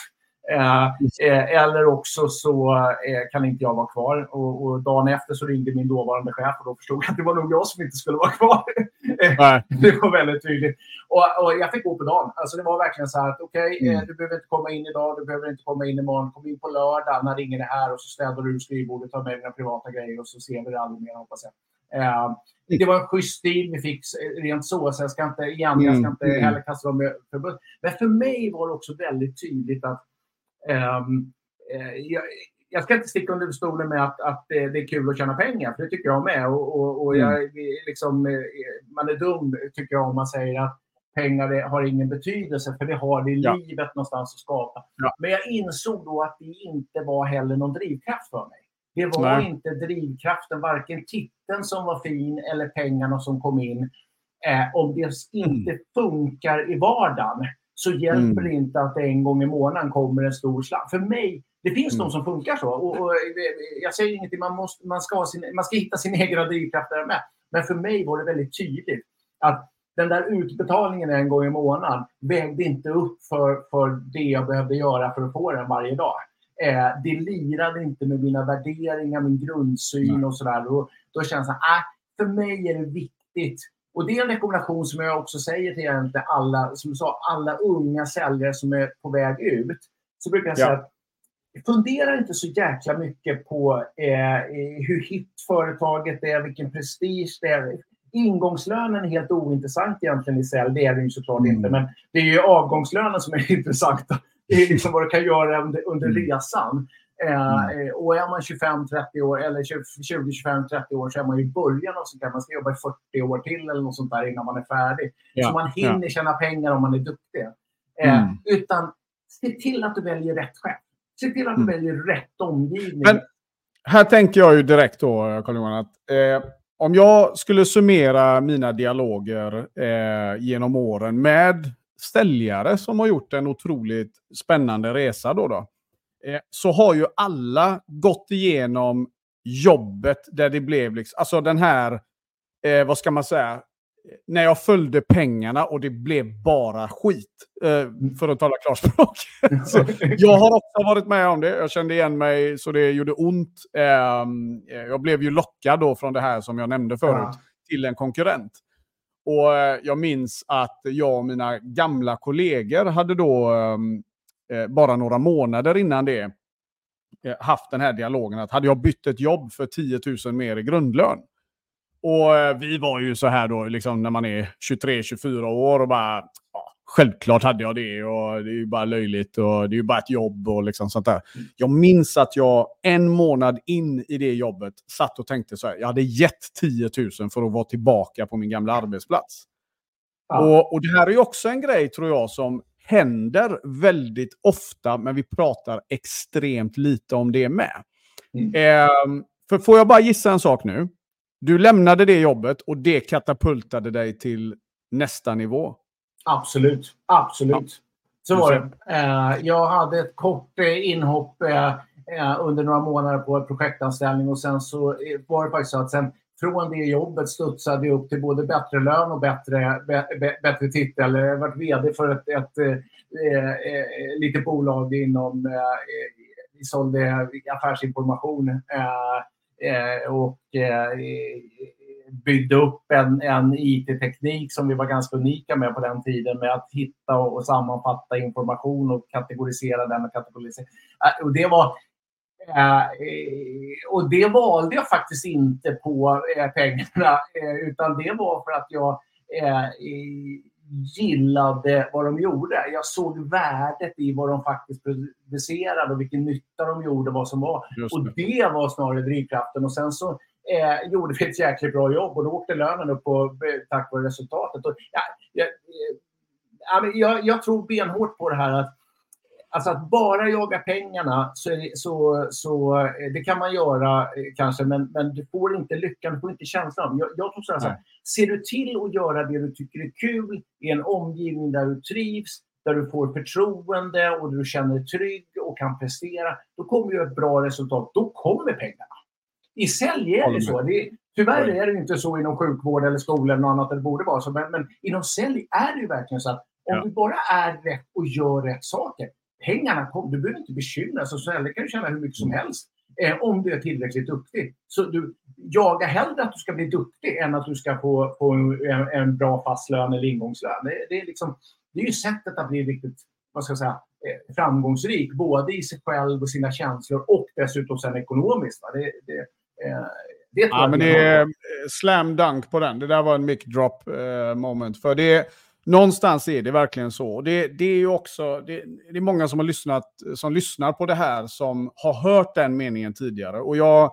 Eh, eh, eller också så eh, kan inte jag vara kvar. Och, och, dagen efter så ringde min dåvarande chef och då förstod jag att det var nog jag som inte skulle vara kvar. det var väldigt tydligt. Och, och, jag fick gå på dagen. Alltså det var verkligen så här att okej, okay, mm. du behöver inte komma in idag, du behöver inte komma in imorgon. Kom in på lördag när ingen är här och så städar du skrivbordet, tar med dina privata grejer och så ser vi det aldrig mer hoppas jag. Uh, det var en schysst stil vi fick rent så, så jag ska inte, igen, jag ska mm, inte mm. heller kasta dem för Men för mig var det också väldigt tydligt att jag, jag, ska inte sticka under stolen med att, att det, är kul att tjäna pengar, för det tycker jag med. Och, och, och jag, mm. liksom, eh, man är dum, tycker jag, om man säger att pengar har ingen betydelse, för det har det i ja. livet någonstans att skapa. Ja. Men jag insåg då att det inte var heller någon drivkraft för mig. Det var Nej. inte drivkraften, varken titeln som var fin eller pengarna som kom in. Eh, om det inte mm. funkar i vardagen så hjälper mm. det inte att det en gång i månaden kommer en stor slant. För mig, det finns mm. de som funkar så. Och, och, jag säger ingenting, man, måste, man, ska sin, man ska hitta sin egen drivkraft där med. Men för mig var det väldigt tydligt att den där utbetalningen en gång i månaden vägde inte upp för, för det jag behövde göra för att få den varje dag. Eh, det lirade inte med mina värderingar, min grundsyn mm. och sådär. Då, då känns det, äh, för mig är det viktigt och det är en rekommendation som jag också säger till alla, som sa, alla unga säljare som är på väg ut. Så brukar jag säga ja. att fundera inte så jäkla mycket på eh, hur hit företaget är, vilken prestige det är. Ingångslönen är helt ointressant egentligen i sälj, det är det ju såklart mm. inte. Men det är ju avgångslönen som är intressant. Det är liksom vad du kan göra under, under mm. resan. Eh, mm. och är man 25-30 år eller 20-25-30 år så är man i början av sånt där. Man ska jobba i 40 år till eller något sånt där innan man är färdig. Ja. Så man hinner ja. tjäna pengar om man är duktig. Eh, mm. Utan se till att du väljer rätt chef. Se till att du mm. väljer rätt omgivning. Men här tänker jag ju direkt då, Carl-Johan, att eh, om jag skulle summera mina dialoger eh, genom åren med stäljare som har gjort en otroligt spännande resa då, då Eh, så har ju alla gått igenom jobbet där det blev liksom, alltså den här, eh, vad ska man säga, när jag följde pengarna och det blev bara skit. Eh, för att tala klarspråk. jag har också varit med om det. Jag kände igen mig så det gjorde ont. Ehm, eh, jag blev ju lockad då från det här som jag nämnde förut ja. till en konkurrent. Och eh, jag minns att jag och mina gamla kollegor hade då ehm, eh, bara några månader innan det eh, haft den här dialogen att hade jag bytt ett jobb för 10 000 mer i grundlön. Och eh, vi var ju så här då, liksom när man är 23-24 år och bara, ja, självklart hade jag det och det är ju bara löjligt och det är ju bara ett jobb och liksom sånt där. Jag minns att jag en månad in i det jobbet satt och tänkte så här, jag hade gett 10 000 för att vara tillbaka på min gamla arbetsplats. Ja. Och, och det här är ju också en grej tror jag som händer väldigt ofta, men vi pratar extremt lite om det med. Mm. Eh, för får jag bara gissa en sak nu? Du lämnade det jobbet och det katapultade dig till nästa nivå. Absolut, absolut. Ja. Så var det. Eh, jag hade ett kort eh, inhopp eh, under några månader på en projektanställning och sen så var det faktiskt så att sen från det jobbet studsade jag upp till både bättre lön och bättre, bättre titel. Jag har varit VD för ett, ett, ett, ett litet bolag inom... Eh, vi sålde affärsinformation. och byggde upp en, en IT-teknik som vi var ganska unika med på den tiden med att hitta och, och sammanfatta information och kategorisera den och kategorisera. Äh, och det var Eh, och det valde jag faktiskt inte på eh, pengarna, eh, utan det var för att jag gillade vad de gjorde. Jag såg värdet i vad de faktiskt producerade och vilken nytta de gjorde, vad som var. Det. Och det var snarare drivkraften. Och sen så eh, gjorde vi ett jäkligt bra jobb och då åkte lönen upp på, tack vare resultatet. Och, ja, jag, jag, jag tror benhårt på det här att Alltså att bara jaga pengarna, så, så, så eh, det kan man göra eh, kanske, men, men du får inte lyckan, du får inte känslan. Jag, jag tror så här, ser du till att göra det du tycker är kul i en omgivning där du trivs, där du får förtroende och du känner dig trygg och kan prestera, då kommer ju ett bra resultat. Då kommer pengarna. I sälj är det så. Det, tyvärr är det inte så inom sjukvård eller skola eller något annat det borde vara så. Men, men inom sälj är det ju verkligen så att om ja. du bara är rätt och gör rätt saker, pengarna kommer. Du behöver inte bekymra dig. Kan du tjäna hur mycket som helst eh, om du är tillräckligt duktig. Så du jagar hellre att du ska bli duktig än att du ska få, få en, en bra fast lön eller ingångslön. Det, det, är liksom, det är ju sättet att bli riktigt vad ska jag säga, eh, framgångsrik, både i sig själv och sina känslor och dessutom sen ekonomiskt. Det, det, eh, det ja, men det är slam dunk på den. Det där var en mic drop eh, moment. För det någonstans är det verkligen så. Det, det är ju också, det, det, är många som har lyssnat, som lyssnar på det här som har hört den meningen tidigare. Och jag,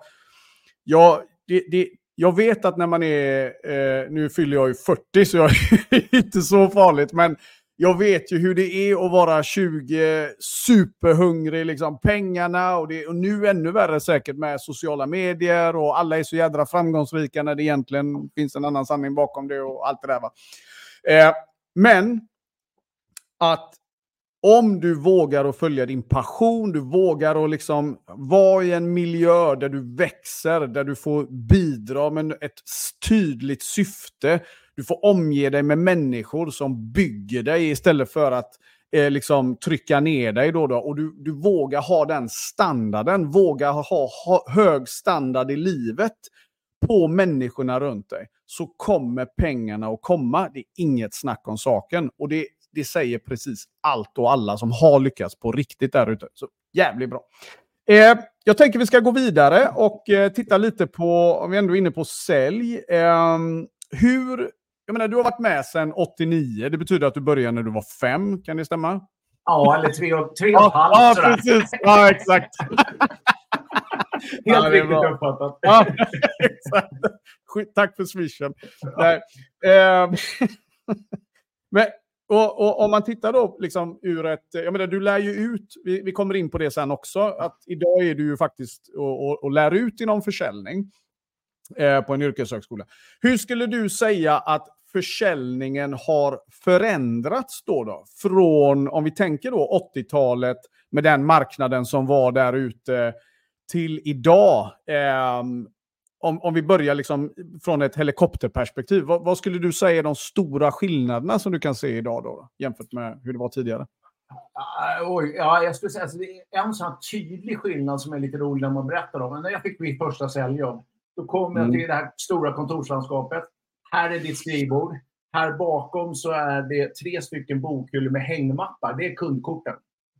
jag, det, det, jag vet att när man är, eh, nu fyller jag ju 40 så jag är inte så farligt, men jag vet ju hur det är att vara 20, superhungrig, liksom pengarna och, det, och nu ännu värre säkert med sociala medier och alla är så jädra framgångsrika när det egentligen finns en annan sanning bakom det och allt det där. Va? Eh, men att om du vågar att följa din passion, du vågar att liksom vara i en miljö där du växer, där du får bidra med ett tydligt syfte. Du får omge dig med människor som bygger dig istället för att eh, liksom trycka ner dig. Då, då. Och du, du vågar ha den standarden, vågar ha, ha hög standard i livet på människorna runt dig så kommer pengarna att komma. Det är inget snack om saken. Och det, det säger precis allt och alla som har lyckats på riktigt där ute. Så jävligt bra. Eh, jag tänker vi ska gå vidare och eh, titta lite på, om vi ändå är inne på sälj. Eh, hur, jag menar du har varit med sedan 89, det betyder att du började när du var fem, kan det stämma? Ja, eller tre och, tre och ett halvt. Ja, precis. Ja, exakt. Helt ja, riktigt uppfattat. Ja, Tack för swishen. Nej. Eh, men, och, och, om man tittar då liksom ur ett... Jag menar, du lär ju ut, vi, vi kommer in på det sen också, att idag är du ju faktiskt och, och, och lär ut inom försäljning eh, på en yrkeshögskola. Hur skulle du säga att försäljningen har förändrats då, då? Från, om vi tänker då 80-talet med den marknaden som var där ute till idag. Eh, om, om vi börjar liksom från ett helikopterperspektiv, vad, vad, skulle du säga är de stora skillnaderna som du kan se idag då, jämfört med hur det var tidigare? Uh, oj, ja, jag skulle säga att det är en sån tydlig skillnad som är lite rolig när man berättar om. Men när jag fick mitt första säljjobb, då kom jag mm. till det här stora kontorslandskapet. Här är ditt skrivbord. Här bakom så är det tre stycken bokhyllor med hängmappar. Det är kundkorten.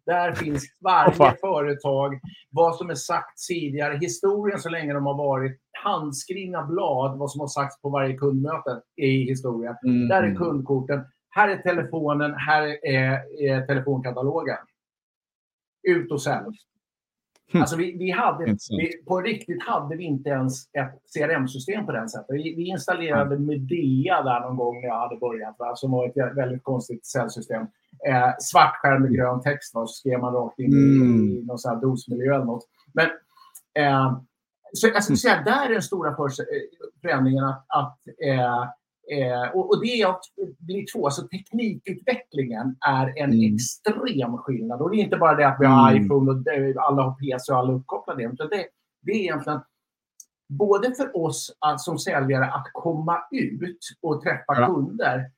Där finns varje företag, vad som är sagt tidigare, historien så länge de har varit, handskrivna blad, vad som har sagts på varje kundmöte i historien. Mm. Där är kundkorten. Här är telefonen, här är, är telefonkatalogen. Ut och sälj. Hm. Alltså vi, vi hade, vi, på riktigt hade vi inte ens ett CRM-system på den sättet. Vi, vi installerade Medea där någon gång när jag hade börjat, va, som var ett väldigt konstigt säljsystem eh, svart skärm med grön text. Va? Så skrev man rakt in mm. i, i någon sån här dosmiljö eller något. Men, eh, så jag skulle säga där är den stora eh, förändringen att, att eh, Eh, och, och, det är att bli två. Alltså teknikutvecklingen är en mm. extrem skillnad. Och det är inte bara det att vi har mm. iPhone och alla har PC och alla uppkopplade. Utan det, det är egentligen både för oss som säljare att komma ut och träffa ja. kunder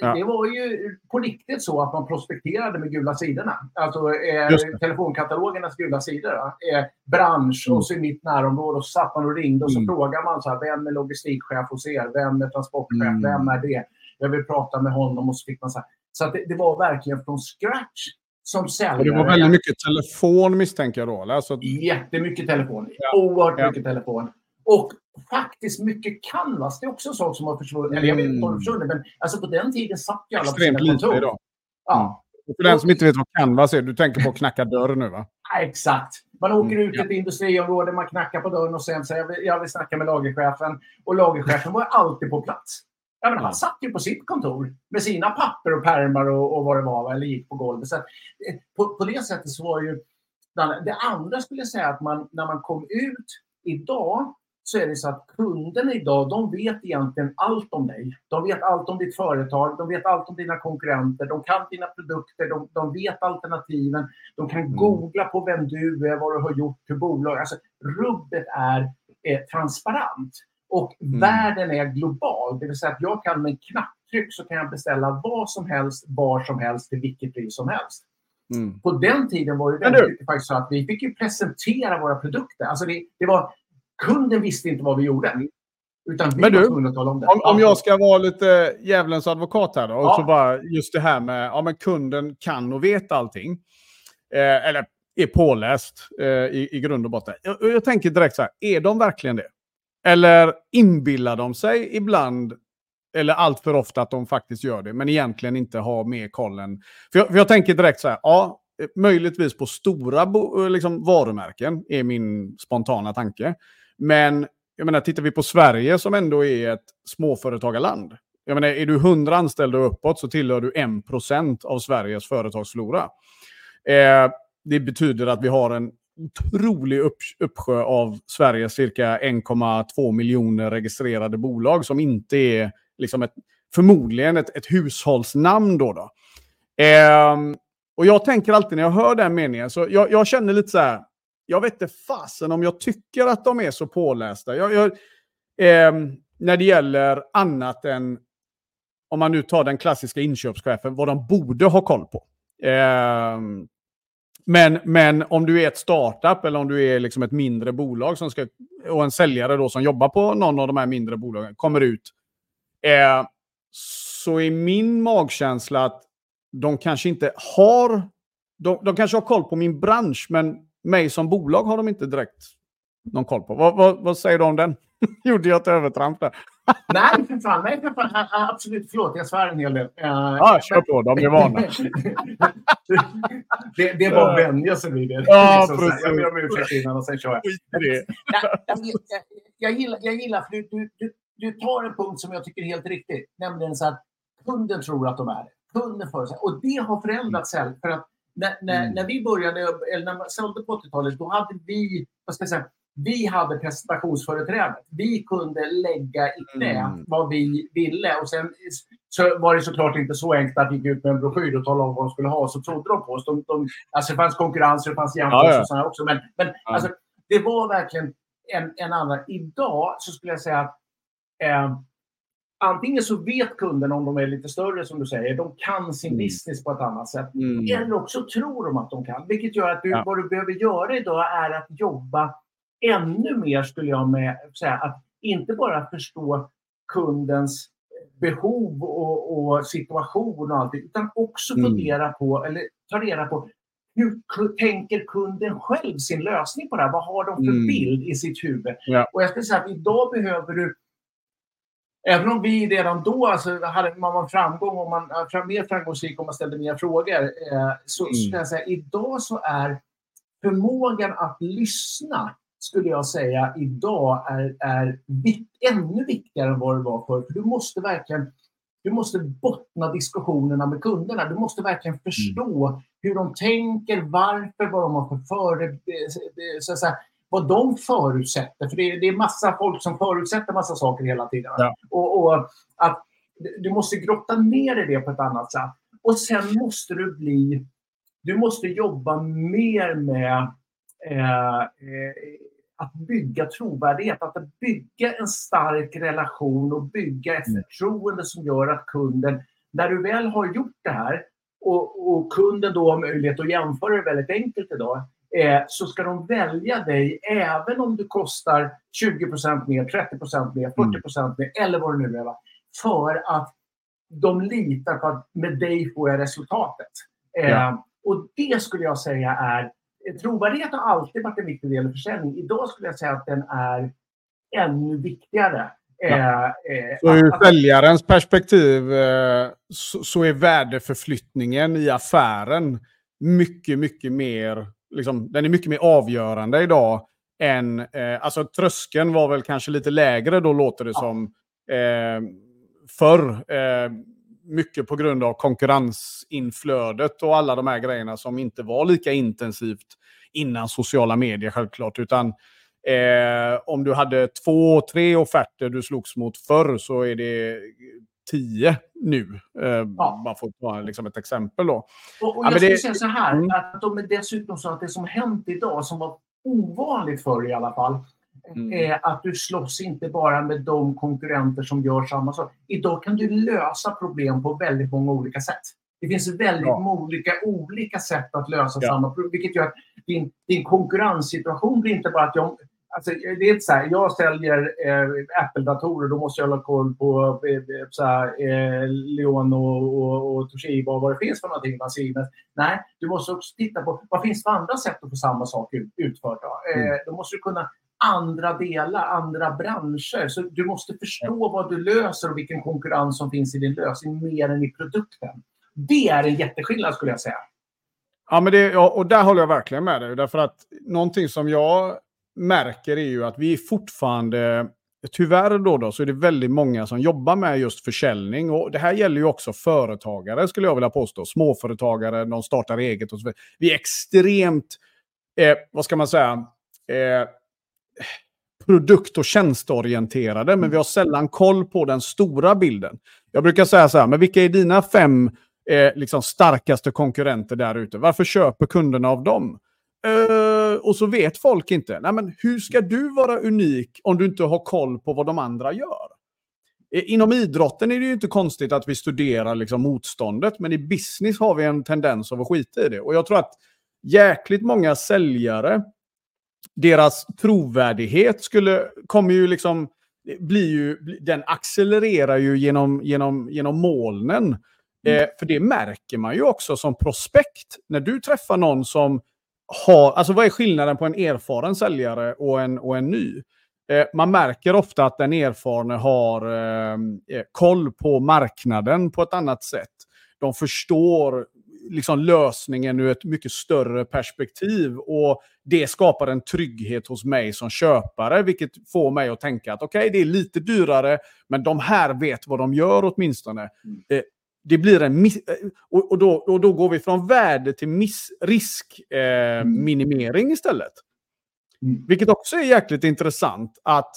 Ja. Det var ju på riktigt så att man prospekterade med gula sidorna. Alltså eh, telefonkatalogernas gula sidor. Eh, bransch mm. och så i mitt närområde. Och så satt man och ringde och så mm. frågade man så här, vem är logistikchef hos er? Vem är transportchef? Mm. Vem är det? Jag vill prata med honom. Och så fick man så här. Så det, det, var verkligen från scratch som säljare. Det var väldigt mycket telefon misstänker jag då? Alltså... Jättemycket telefon. Ja. Oerhört ja. mycket telefon. Och faktiskt mycket Canvas. Det är också sånt som har försvunnit. Mm. Eller jag vet inte om det försvunnit, men alltså på den tiden satt ju alla Extremt på sina kontor. Idag. Ja. Mm. Och för den som inte vet vad Canvas är, du tänker på att knacka dörr nu va? Ja, exakt. Man åker mm. ut i ett industriområde, man knackar på dörren och sen säger jag vill, jag vill snacka med lagerchefen. Och lagerchefen var alltid på plats. Ja, men han satt ju på sitt kontor med sina papper och pärmar och, och vad det var, eller gick på golvet. Så eh, på, på det sättet så var ju... Det andra skulle jag säga att man, när man kom ut idag så är det så att kunderna idag, de vet egentligen allt om dig. De vet allt om ditt företag, de vet allt om dina konkurrenter, de kan dina produkter, de, de vet alternativen, de kan mm. googla på vem du är, vad du har gjort, hur bolag... Alltså, rubbet är eh, transparent. Och mm. världen är global, det vill säga att jag kan med knapptryck så kan jag beställa vad som helst, var som helst, till vilket pris som helst. Mm. På den tiden var det väldigt faktiskt så att vi fick ju presentera våra produkter. Alltså det, det var Kunden visste inte vad vi gjorde. Utan vi Men du, om det. Om, om jag ska vara lite djävulens advokat här då. Och ja. så bara just det här med ja, men kunden kan och vet allting. Eh, eller är påläst eh, i, i grund och botten. Jag, jag tänker direkt så här, är de verkligen det? Eller inbillar de sig ibland, eller allt för ofta att de faktiskt gör det, men egentligen inte har mer koll än... För jag, för jag tänker direkt så här, ja, möjligtvis på stora liksom, varumärken, är min spontana tanke. Men jag menar, tittar vi på Sverige som ändå är ett småföretagarland. Jag menar, är du 100 anställda och uppåt så tillhör du 1% av Sveriges företagsflora. Eh, det betyder att vi har en otrolig upp, uppsjö av Sveriges cirka 1,2 miljoner registrerade bolag som inte är liksom ett, förmodligen ett, ett hushållsnamn. Då, då. Eh, och jag tänker alltid när jag hör den meningen, så jag, jag känner lite så här, jag vet inte fasen om jag tycker att de är så pålästa. Jag, jag, eh, när det gäller annat än, om man nu tar den klassiska inköpschefen, vad de borde ha koll på. Eh, men, men om du är ett startup eller om du är liksom ett mindre bolag som ska, och en säljare då som jobbar på någon av de här mindre bolagen kommer ut. Eh, så är min magkänsla att de kanske inte har... De, de kanske har koll på min bransch, men mig som bolag har de inte direkt någon koll på. Vad, vad, vad säger du om den? Gjorde jag ett övertramp där? nej, för fan. Nej, för fan. Absolut. Förlåt, jag svär en hel del. Uh, ja, kör på. De är vana. det, det var att vänja sig vid det. Ja, liksom, precis. Jag ber om ursäkt innan och sen kör jag. jag, gillar, jag gillar för du, du, du, tar en punkt som jag tycker är helt riktig. Nämligen så att kunden tror att de är det kunden för sig. Och det har förändrats mm. För att när, när, mm. när vi började, eller när man sålde på 80-talet, då hade vi, vad ska jag säga, vi hade presentationsföreträdet. Vi kunde lägga i knä mm. vad vi ville. Och sen så var det såklart inte så enkelt att vi gick ut med en broschyr och talade om vad de skulle ha, så trodde de på oss. De, de, alltså det fanns konkurrens, det fanns jämförelser ja, ja. och sådana också. Men, men ja. alltså, det var verkligen en, en annan. Idag så skulle jag säga att eh, antingen så vet kunden om de är lite större som du säger, de kan sin mm. business på ett annat sätt. Mm. Eller också tror de att de kan. Vilket gör att du, ja. vad du behöver göra idag är att jobba ännu mer skulle jag med säga. Att inte bara förstå kundens behov och, och situation och allt utan också mm. fundera på, eller ta reda på hur tänker kunden själv sin lösning på det här? Vad har de för mm. bild i sitt huvud? Ja. Och jag skulle säga att idag behöver du Även om vi redan då alltså, hade man var framgång och man var mer framgångsrik om man ställde mer frågor. Eh, så mm. skulle jag säga idag så är förmågan att lyssna skulle jag säga idag är, är vitt, ännu viktigare än vad det var förr. För du måste verkligen du måste bottna diskussionerna med kunderna. Du måste verkligen förstå mm. hur de tänker, varför, vad de har för före, så att säga, vad de förutsätter. För det är, det är massa folk som förutsätter massa saker hela tiden. Ja. Och, och, att Du måste grotta ner i det på ett annat sätt. Och sen måste du bli... Du måste jobba mer med eh, eh, att bygga trovärdighet, att bygga en stark relation och bygga ett mm. förtroende som gör att kunden När du väl har gjort det här och, och kunden då har möjlighet att jämföra det väldigt enkelt idag eh, så ska de välja dig även om du kostar 20% mer, 30% mer, 40 mer eller vad det nu är. Va? För att de litar på att med dig får jag resultatet. Eh, ja. Och det skulle jag säga är Trovärdighet har alltid varit en viktig del i försäljning. Idag skulle jag säga att den är ännu viktigare. Ja. Eh, eh, så ur säljarens perspektiv eh, så, är värdeförflyttningen i affären mycket, mycket mer, liksom, den är mycket mer avgörande idag än, eh, alltså tröskeln var väl kanske lite lägre då låter det ja. som eh, förr. Eh, mycket på grund av konkurrensinflödet och alla de här grejerna som inte var lika intensivt innan sociala medier självklart. Utan eh, om du hade två, tre offerter du slogs mot förr så är det tio nu. Eh, ja. För att ta liksom ett exempel då. Och, och jag ja, skulle det... säga så här, mm. att de är dessutom så att det som hänt idag, som var ovanligt förr i alla fall, Mm. är att du slåss inte bara med de konkurrenter som gör samma sak. Idag kan du lösa problem på väldigt många olika sätt. Det finns väldigt ja. många olika, olika sätt att lösa ja. samma problem, vilket gör att din, din konkurrenssituation blir inte bara att jag Alltså, det är inte så här, jag säljer eh, Apple-datorer, då måste jag hålla koll på eh, eh så här, eh, Leon och, och, och Toshiba och vad det finns för någonting. Nej, du måste också titta på vad finns för andra sätt att få samma sak utfört. Då, eh, mm. då måste du kunna andra delar, andra branscher. Så du måste förstå vad du löser och vilken konkurrens som finns i din lösning mer än i produkten. Det är en jätteskillnad skulle jag säga. Ja, men det, och där håller jag verkligen med dig. Därför att någonting som jag märker är ju att vi fortfarande, tyvärr då, då så är det väldigt många som jobbar med just försäljning. Och det här gäller ju också företagare skulle jag vilja påstå. Småföretagare, de startar eget och så vidare. Vi är extremt, eh, vad ska man säga, eh, produkt och tjänsteorienterade, men vi har sällan koll på den stora bilden. Jag brukar säga så här, men vilka är dina fem eh, liksom starkaste konkurrenter där ute? Varför köper kunderna av dem? Uh, och så vet folk inte. Nej, men hur ska du vara unik om du inte har koll på vad de andra gör? Inom idrotten är det ju inte konstigt att vi studerar liksom motståndet, men i business har vi en tendens att skita i det. Och jag tror att jäkligt många säljare deras trovärdighet skulle, kommer ju liksom, blir ju, den accelererar ju genom, genom, genom molnen. Mm. Eh, för det märker man ju också som prospekt. När du träffar någon som har, alltså vad är skillnaden på en erfaren säljare och en, och en ny? Eh, man märker ofta att den erfarne har eh, eh koll på marknaden på ett annat sätt. De förstår liksom lösningen ur ett mycket större perspektiv. Och Det skapar en trygghet hos mig som köpare, vilket får mig att tänka att okej, okay, det är lite dyrare, men de här vet vad de gör åtminstone. Mm. Eh, det blir en miss, eh, och, och, då, och då går vi från värde till miss, riskminimering eh, mm. istället. Mm. Vilket också är jäkligt intressant att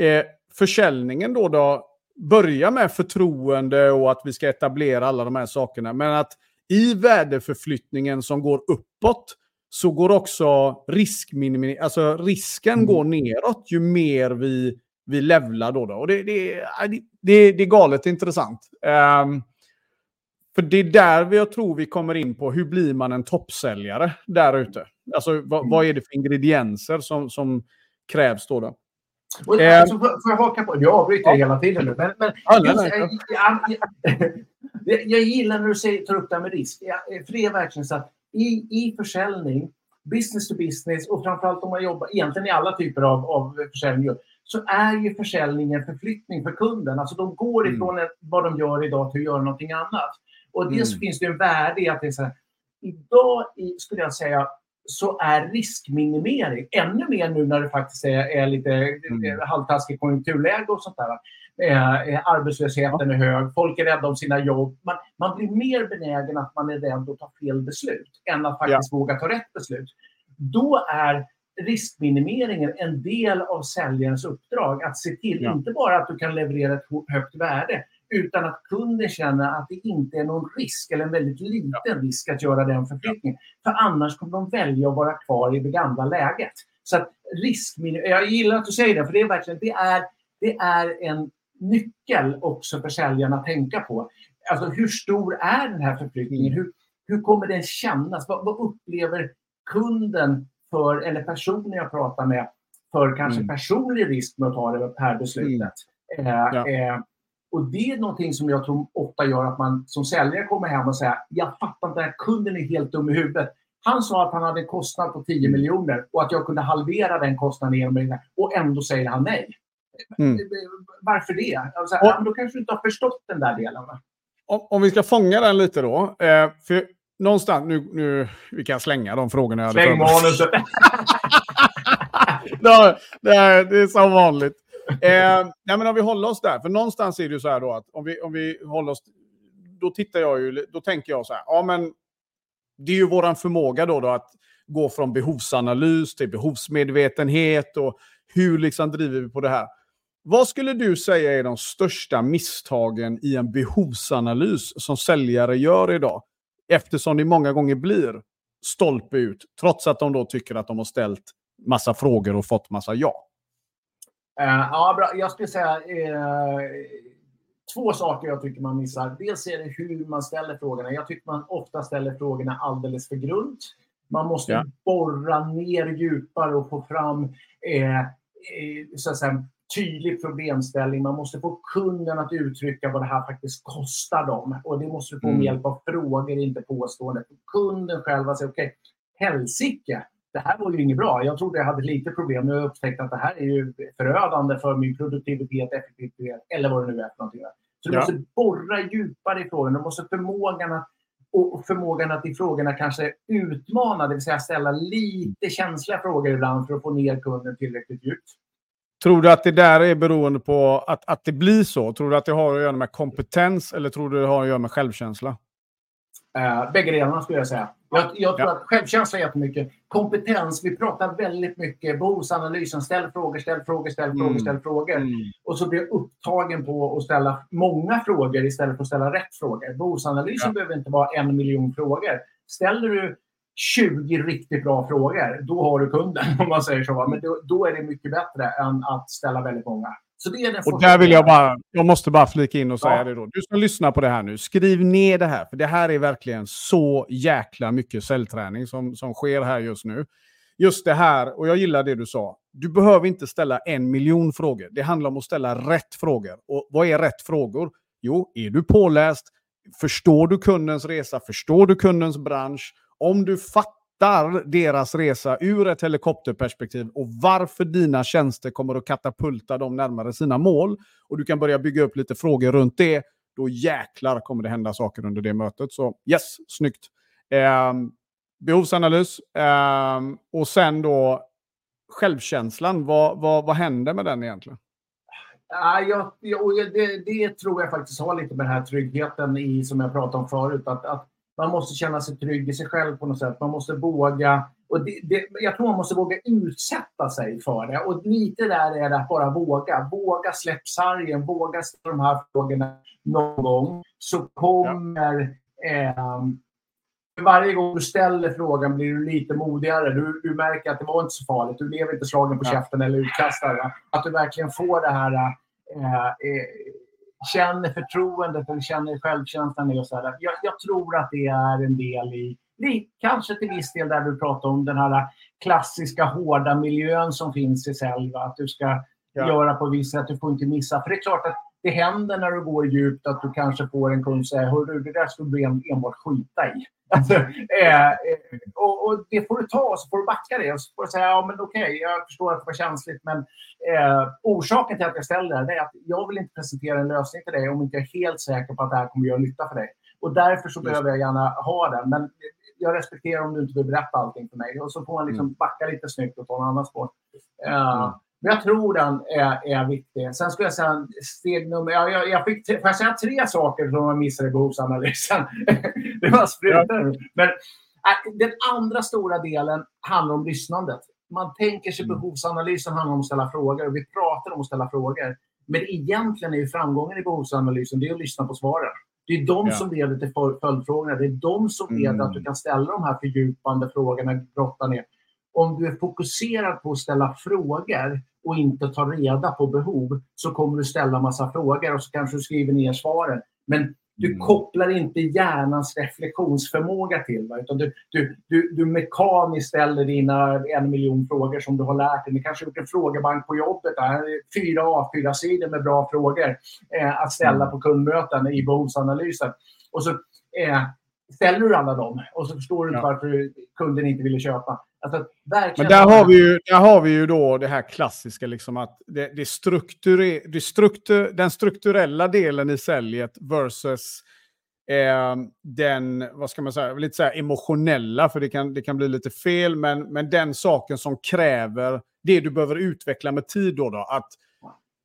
eh, försäljningen då, då börjar med förtroende och att vi ska etablera alla de här sakerna. Men att i värdeförflyttningen som går uppåt så går också riskminimering, alltså risken mm. går neråt ju mer vi, vi levlar då. då. Och det, det, det, det är galet intressant. Um, för det är där jag tror vi kommer in på hur blir man en toppsäljare där ute. Alltså vad, mm. vad, är det för ingredienser som, som krävs då? då? Och, eh, alltså, får, får jag haka på? Jag avbryter ja. hela tiden nu. Men, men just, jag, jag, jag, jag, gillar när du säger, tar upp det här med risk. för det är verkligen så att i, i försäljning, business to business och framförallt om man jobbar egentligen i alla typer av, av försäljning så är ju försäljningen förflyttning för kunden. Alltså de går mm. ifrån mm. vad de gör idag till att göra någonting annat. Och dels mm. finns det en värde i att det är så här, idag skulle jag säga så är riskminimering ännu mer nu när det faktiskt är, är lite mm. halvtaskigt konjunkturläge och sånt där. Eh, arbetslösheten är hög, folk är rädda om sina jobb. Man, man blir mer benägen att man är rädd att ta fel beslut än att faktiskt ja. våga ta rätt beslut. Då är riskminimeringen en del av säljarens uppdrag. Att se till, ja. inte bara att du kan leverera ett högt värde, utan att kunden känner att det inte är någon risk eller en väldigt liten risk att göra den förflyttningen. För annars kommer de välja att vara kvar i det gamla läget. Så att riskminimering, jag gillar att du säger det, för det är verkligen det är, det är en nyckel också för säljarna att tänka på. alltså hur stor är den här förflyttningen? Hur, hur kommer den kännas? Vad, vad upplever kunden för, eller personen jag pratar med för kanske mm. personlig risk med att ta det här beslutet? Mm. Ja. eh, och det är någonting som jag tror ofta gör att man som säljare kommer hem och säger jag fattar inte, den här kunden är helt dum i huvudet. Han sa att han hade en kostnad på 10 miljoner och att jag kunde halvera den kostnaden genom det och ändå säger han nej. Mm. Varför det? Alltså, och, då kanske du inte har förstått den där delen. Om, om vi ska fånga den lite då. Eh, för någonstans, nu, nu, vi kan slänga de frågorna jag Släng manuset! det, är, det är som vanligt. Eh, nej, men om vi håller oss där, för någonstans är det ju så här då att om vi, om vi håller oss, då tittar jag ju, då tänker jag så här, ja men det är ju våran förmåga då, då att gå från behovsanalys till behovsmedvetenhet och hur liksom driver vi på det här. Vad skulle du säga är de största misstagen i en behovsanalys som säljare gör idag? Eftersom det många gånger blir stolpe ut, trots att de då tycker att de har ställt massa frågor och fått massa ja. Uh, ja, bra. Jag skulle säga uh, två saker jag tycker man missar. Dels är det hur man ställer frågorna. Jag tycker man ofta ställer frågorna alldeles för grunt. Man måste ja. borra ner djupare och få fram eh, eh, så att säga, tydlig problemställning. Man måste få kunden att uttrycka vad det här faktiskt kostar dem. Och det måste du få med mm. hjälp av frågor, inte påståenden. Kunden själv säger okej, okay, helsike, det här var ju inget bra. Jag trodde jag hade lite problem. Nu har jag upptäckt att det här är ju förödande för min produktivitet, effektivitet eller vad det nu är för någonting. Så du ja. måste borra djupare i frågan. Du måste förmågan att, och förmågan att i frågorna kanske utmana, det vill säga ställa lite känsliga frågor ibland för att få ner kunden tillräckligt djupt. Tror du att det där är beroende på att, att det blir så? Tror du att det har att göra med kompetens eller tror du det har att göra med självkänsla? Uh, bägge delarna skulle jag säga. Jag, jag tror ja. att självkänsla är jättemycket. Kompetens, vi pratar väldigt mycket behovsanalysen. Ställ frågor, ställ frågor, ställ mm. frågor, ställ frågor. Mm. Och så blir jag upptagen på att ställa många frågor istället för att ställa rätt frågor. Behovsanalysen ja. behöver inte vara en miljon frågor. Ställer du 20 riktigt bra frågor, då har du kunden om man säger så. Men då, då är det mycket bättre än att ställa väldigt många. Och där vill jag bara, jag måste bara flika in och säga ja. det då. Du som lyssnar på det här nu, skriv ner det här. För det här är verkligen så jäkla mycket cellträning som, som sker här just nu. Just det här, och jag gillar det du sa. Du behöver inte ställa en miljon frågor. Det handlar om att ställa rätt frågor. Och vad är rätt frågor? Jo, är du påläst? Förstår du kundens resa? Förstår du kundens bransch? Om du fattar stöttar deras resa ur ett helikopterperspektiv och varför dina tjänster kommer att katapulta dem närmare sina mål. Och du kan börja bygga upp lite frågor runt det. Då jäklar kommer det hända saker under det mötet. Så yes, snyggt. Eh, behovsanalys eh, och sen då självkänslan. Vad, vad, vad händer med den egentligen? Ja, jag, jag, det, det, tror jag faktiskt har lite med den här tryggheten i som jag pratade om förut. Att, att man måste känna sig trygg i sig själv på något sätt. Man måste våga. Och det, det, jag tror man måste våga utsätta sig för det. Och lite där är det att bara våga. Våga släpp sargen. Våga ställa de här frågorna någon gång. Så kommer... Ja. Eh, varje gång du ställer frågan blir du lite modigare. Du, du märker att det var inte så farligt. Du lever inte slagen på käften eller utkastad. Att du verkligen får det här eh, eh, känner förtroendet eller känner självkänslan. Och så här. Jag, jag, tror att det är en del i, kanske till viss del där du pratar om den här klassiska hårda miljön som finns i sälj. Att du ska ja. göra på visst sätt, du får inte missa. För det är klart att det händer när du går djupt att du kanske får en kund säga Hörru, det där skulle du enbart skita i. Alltså, eh, eh, och, och, det får du ta och så får du backa det. Och så får du säga ja, men okej, okay, jag förstår att det var känsligt men eh, orsaken till att jag ställer det är att jag vill inte presentera en lösning till dig om inte jag är helt säker på att det här kommer att göra nytta för dig. Och därför så behöver jag gärna ha den. Men jag respekterar om du inte vill berätta allting för mig. Och så får man liksom mm. backa lite snyggt och ta en annan spår. Uh, mm. Men jag tror den är, är viktig. Sen skulle jag säga steg nummer... Jag, jag, jag fick, får jag säga tre saker som jag missade i behovsanalysen? det var sprutor. Men äh, den andra stora delen handlar om lyssnandet. Man tänker sig mm. behovsanalysen handlar om att ställa frågor och vi pratar om att ställa frågor. Men egentligen är ju framgången i behovsanalysen det är att lyssna på svaren. Det är de ja. som leder till följdfrågorna. Det är de som leder mm. att du kan ställa de här fördjupande frågorna, grotta ner. Om du är fokuserad på att ställa frågor och inte ta reda på behov så kommer du ställa massa frågor och så kanske du skriver ner svaren. Men du mm. kopplar inte hjärnans reflektionsförmåga till. Va? Utan du, du, du, du mekaniskt ställer dina en miljon frågor som du har lärt dig. Ni kanske har gjort en frågebank på jobbet. Där. Fyra A4-sidor med bra frågor eh, att ställa mm. på kundmöten i behovsanalysen. Och så eh, ställer du alla dem och så förstår du inte ja. varför kunden inte ville köpa. Alltså, Men där har, vi ju, där har vi ju då det här klassiska, liksom att det, det strukture, det struktur, den strukturella delen i säljet versus eh, den, vad ska man säga, lite så emotionella, för det kan, det kan bli lite fel, men, men den saken som kräver det du behöver utveckla med tid då, då att,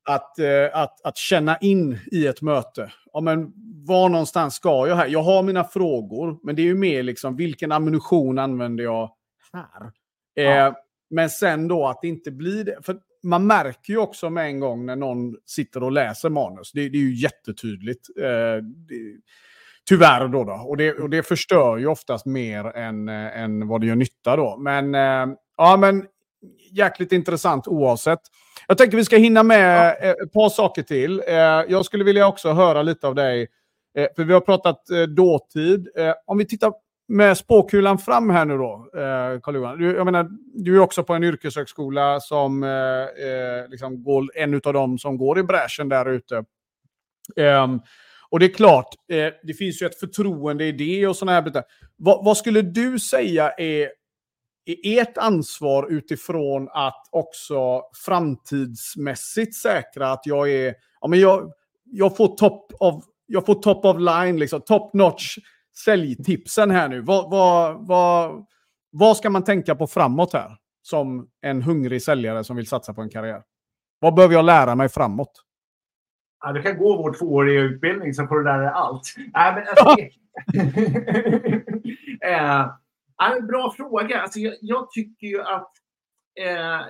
att, eh, att, att känna in i ett möte. Ja, men var någonstans ska jag här? Jag har mina frågor, men det är ju mer liksom vilken ammunition använder jag här. Ja. Eh, men sen då att det inte blir det. För man märker ju också med en gång när någon sitter och läser manus. Det, det är ju jättetydligt. Eh, det, tyvärr då. då. Och, det, och det förstör ju oftast mer än, äh, än vad det gör nytta då. Men, äh, ja, men jäkligt intressant oavsett. Jag tänker vi ska hinna med ja. ett par saker till. Äh, jag skulle vilja också höra lite av dig. för vi har pratat dåtid. om vi tittar med spåkulan fram här nu då, eh, Carl-Johan. Du, jag menar, du är också på en yrkeshögskola som eh, eh liksom går, en av dem som går i bräschen där ute. Eh, och det är klart, eh, det finns ju ett förtroende i det och sådana här bitar. Va, vad skulle du säga är, är ert ansvar utifrån att också framtidsmässigt säkra att jag är, ja men jag, jag får top of, jag får top of line, liksom, top notch säljtipsen här nu. Vad, vad, vad, vad ska man tänka på framåt här? Som en hungrig säljare som vill satsa på en karriär. Vad behöver jag lära mig framåt? Ja, du kan gå vår tvååriga utbildning så får du lära dig allt. Nej, men alltså, äh, bra fråga. Alltså, jag, jag tycker ju att eh,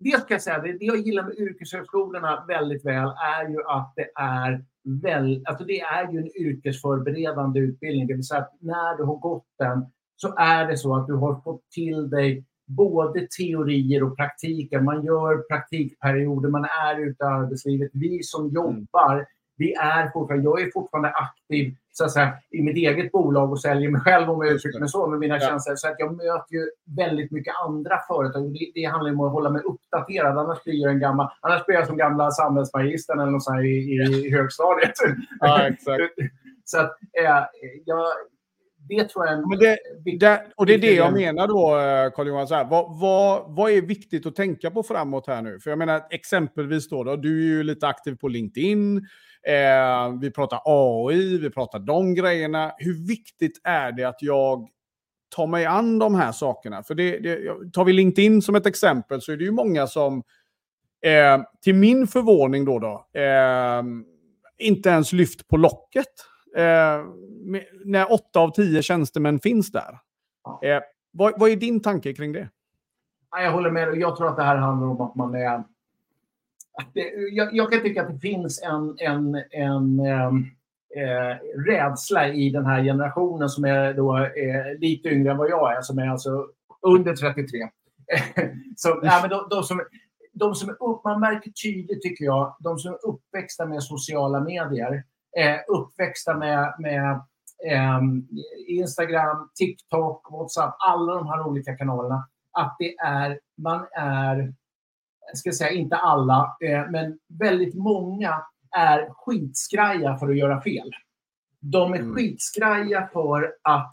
det ska jag säga, det, det jag gillar med yrkeshögskolorna väldigt väl är ju att det är väl, alltså det är ju en yrkesförberedande utbildning. Det vill säga att när du har gått den så är det så att du har fått till dig både teorier och praktiker. Man gör praktikperioder, man är ute i arbetslivet. Vi som mm. jobbar, vi är fortfarande, jag är fortfarande aktiv så att säga, i mitt eget bolag och säljer mig själv om jag uttrycker mig så med mina ja. tjänster. Så att jag möter ju väldigt mycket andra företag. Det, det handlar om att hålla mig uppdaterad. Annars blir jag, en gammal, annars blir jag som gamla samhällsmagistern eller något sånt i, i, i högstadiet. Ja, exakt. så att, äh, jag, det tror jag Men det, det, Och det är det jag menar då, eh, Carl-Johan. Vad, vad, vad är viktigt att tänka på framåt här nu? För jag menar exempelvis då, då du är ju lite aktiv på LinkedIn. Eh, vi pratar AI, vi pratar de grejerna. Hur viktigt är det att jag tar mig an de här sakerna? För det, det, tar vi LinkedIn som ett exempel så är det ju många som, eh, till min förvåning då, då eh, inte ens lyft på locket. Eh, med, när åtta av tio tjänstemän finns där. Eh, vad, vad är din tanke kring det? Jag håller med. Jag tror att det här handlar om att man är det, jag, jag, kan tycka att det finns en, en, en ehm, eh, rädsla i den här generationen som är då, eh, lite yngre än vad jag är, som är alltså under 33. så, ja, men de, de, som, de som är upp, man märker tydligt, tycker jag, de som är uppväxta med sociala medier, eh, uppväxta med, med eh, Instagram, TikTok, WhatsApp, alla de här olika kanalerna, att det är, man är ska säga inte alla, eh, men väldigt många är skitskraja för att göra fel. De är mm. skitskraja för att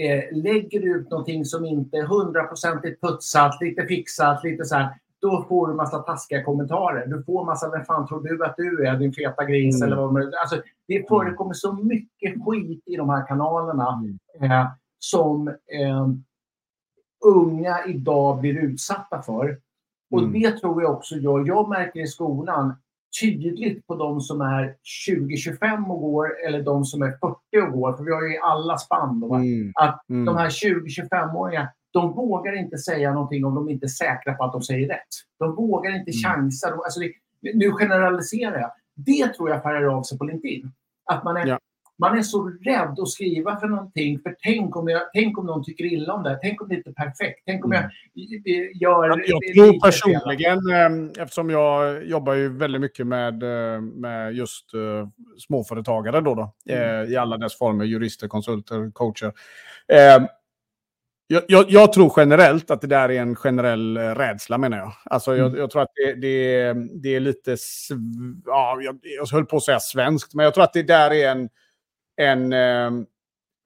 eh, lägger du ut någonting som inte är hundraprocentigt putsat, lite fixat, lite så här, då får du massa taskiga kommentarer. Du får massa, vem fan tror du att du är, din feta gris mm. eller vad man alltså, Det mm. förekommer så mycket skit i de här kanalerna mm. eh, som eh, unga idag blir utsatta för. Och mm. det tror jag också jag, jag märker i skolan tydligt på de som är 20-25 och går eller de som är 40 och går. För vi har ju alla spann. Då, mm. Att mm. de här 20-25-åringarna, de vågar inte säga någonting om de inte är säkra på att de säger rätt. De vågar inte mm. chansa. De, alltså det, nu generaliserar jag. Det tror jag färgar av sig på LinkedIn. Att man är, ja. Man är så rädd att skriva för någonting. För tänk om, jag, tänk om någon tycker illa om det. Tänk om det inte är perfekt. Tänk om jag mm. gör... Jag, jag tror personligen, eh, eftersom jag jobbar ju väldigt mycket med, eh, med just uh, småföretagare då, då mm. i alla dess former, jurister, konsulter, coacher. Uh, jag, jag, jag, tror generellt att det där är en generell rädsla menar jag. Alltså jag, mm. jag tror att det, det, det, är lite, ja, jag, jag höll på att säga svenskt, men jag tror att det där är en, en eh,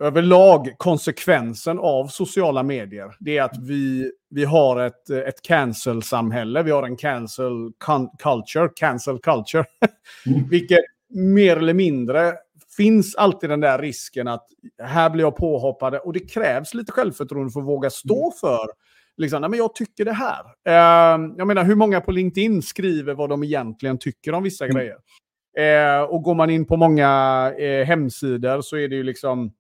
överlag konsekvensen av sociala medier. Det är att vi, vi har ett, ett cancel-samhälle. Vi har en cancel culture, cancel culture. Mm. Vilket mer eller mindre finns alltid den där risken att här blir jag påhoppad och det krävs lite självförtroende för att våga stå mm. för liksom, nej, men jag tycker det här. Uh, jag menar, hur många på LinkedIn skriver vad de egentligen tycker om vissa mm. grejer? Uh, och går man in på många uh, hemsidor så är det ju liksom,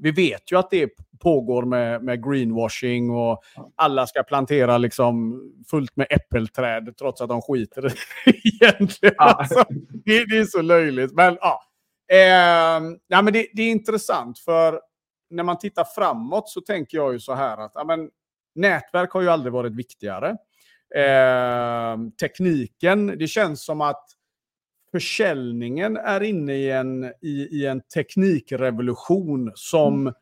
vi vet ju att det pågår med, med greenwashing och alla ska plantera liksom fullt med äppelträd trots att de skiter i det egentligen. Ja. Alltså, det, det, är så löjligt. Men ja, Eh, ja, men det, det, är intressant för när man tittar framåt så tänker jag ju så här att ja, men, nätverk har ju aldrig varit viktigare. Eh, tekniken, det känns som att försäljningen är inne i en, i, i en teknikrevolution som, mm.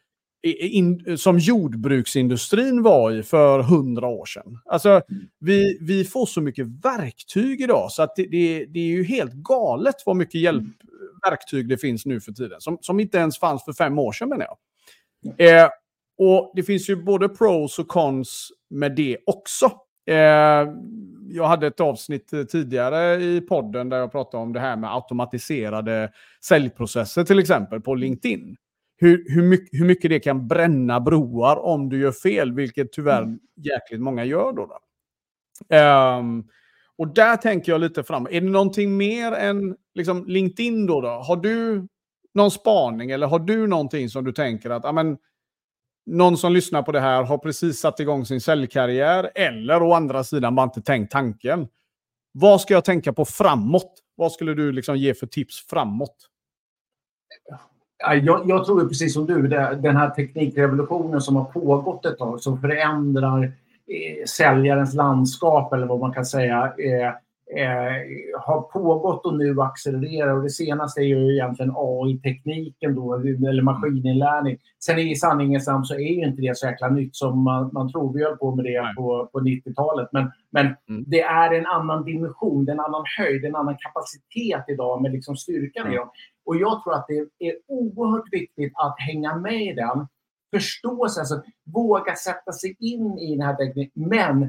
in, som jordbruksindustrin var i för hundra år sedan. Alltså, mm. vi, vi får så mycket verktyg idag så att det, det, det är ju helt galet vad mycket hjälp mm verktyg det finns nu för tiden. Som, som inte ens fanns för fem år sedan menar jag. Eh, och det finns ju både pros och cons med det också. Eh, jag hade ett avsnitt tidigare i podden där jag pratade om det här med automatiserade säljprocesser till exempel på LinkedIn. Hur, hur, mycket, hur mycket det kan bränna broar om du gör fel, vilket tyvärr mm. jäkligt många gör då. då. Um, och där tänker jag lite fram. Är det någonting mer än liksom LinkedIn då, då? Har du någon spaning eller har du någonting som du tänker att amen, någon som lyssnar på det här har precis satt igång sin säljkarriär eller å andra sidan bara inte tänkt tanken. Vad ska jag tänka på framåt? Vad skulle du liksom ge för tips framåt? Jag, jag tror precis som du, den här teknikrevolutionen som har pågått ett tag som förändrar eh, säljarens landskap eller vad man kan säga eh, eh, har pågått och nu accelererar. Och det senaste är ju egentligen AI-tekniken då, eller maskininlärning. Sen i sanningens namn så är ju inte det så jäkla nytt som man, man tror. Vi höll på med det på, på 90-talet. Men, men mm. det är en annan dimension, en annan höjd, en annan kapacitet idag med liksom styrkan i dem. Och jag tror att det är oerhört viktigt att hänga med i den förstå sig, alltså våga sätta sig in i den här tekniken. Men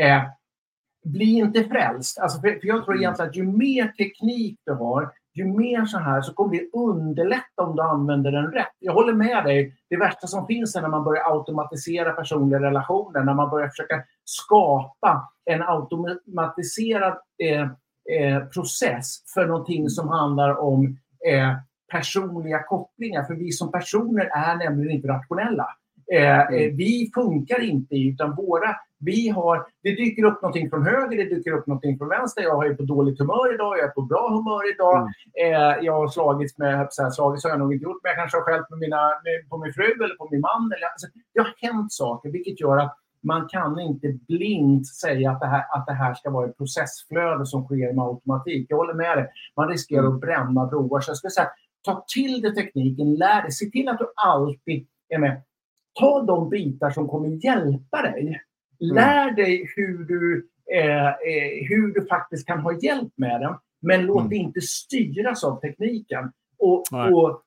eh, bli inte frälst. Alltså, för, för jag tror mm. egentligen att ju mer teknik du har, ju mer så här så kommer det underlätta om du använder den rätt. Jag håller med dig. Det värsta som finns är när man börjar automatisera personliga relationer, när man börjar försöka skapa en automatiserad eh, eh, process för någonting som handlar om eh, personliga kopplingar. För vi som personer är nämligen inte rationella. Eh, mm. Eh, vi funkar inte utan våra... Vi har, det dyker upp någonting från höger, det dyker upp någonting från vänster. Jag är på dåligt humör idag, jag är på bra humör idag. Mm. Eh, jag har slagits med... Så här, slagits har jag nog inte gjort, men jag kanske har skällt med mina, med, på min fru eller på min man. Eller, alltså, det har hänt saker, vilket gör att man kan inte blint säga att det, här, att det här ska vara ett processflöde som sker med automatik. Jag håller med dig. Man riskerar mm. att bränna broar. Så jag skulle säga, Ta till dig tekniken, lär dig. Se till att du alltid är med. Ta de bitar som kommer hjälpa dig. Mm. Lär dig hur du, eh, eh, hur du faktiskt kan ha hjälp med den. Men låt mm. dig inte styras av tekniken. Och, och,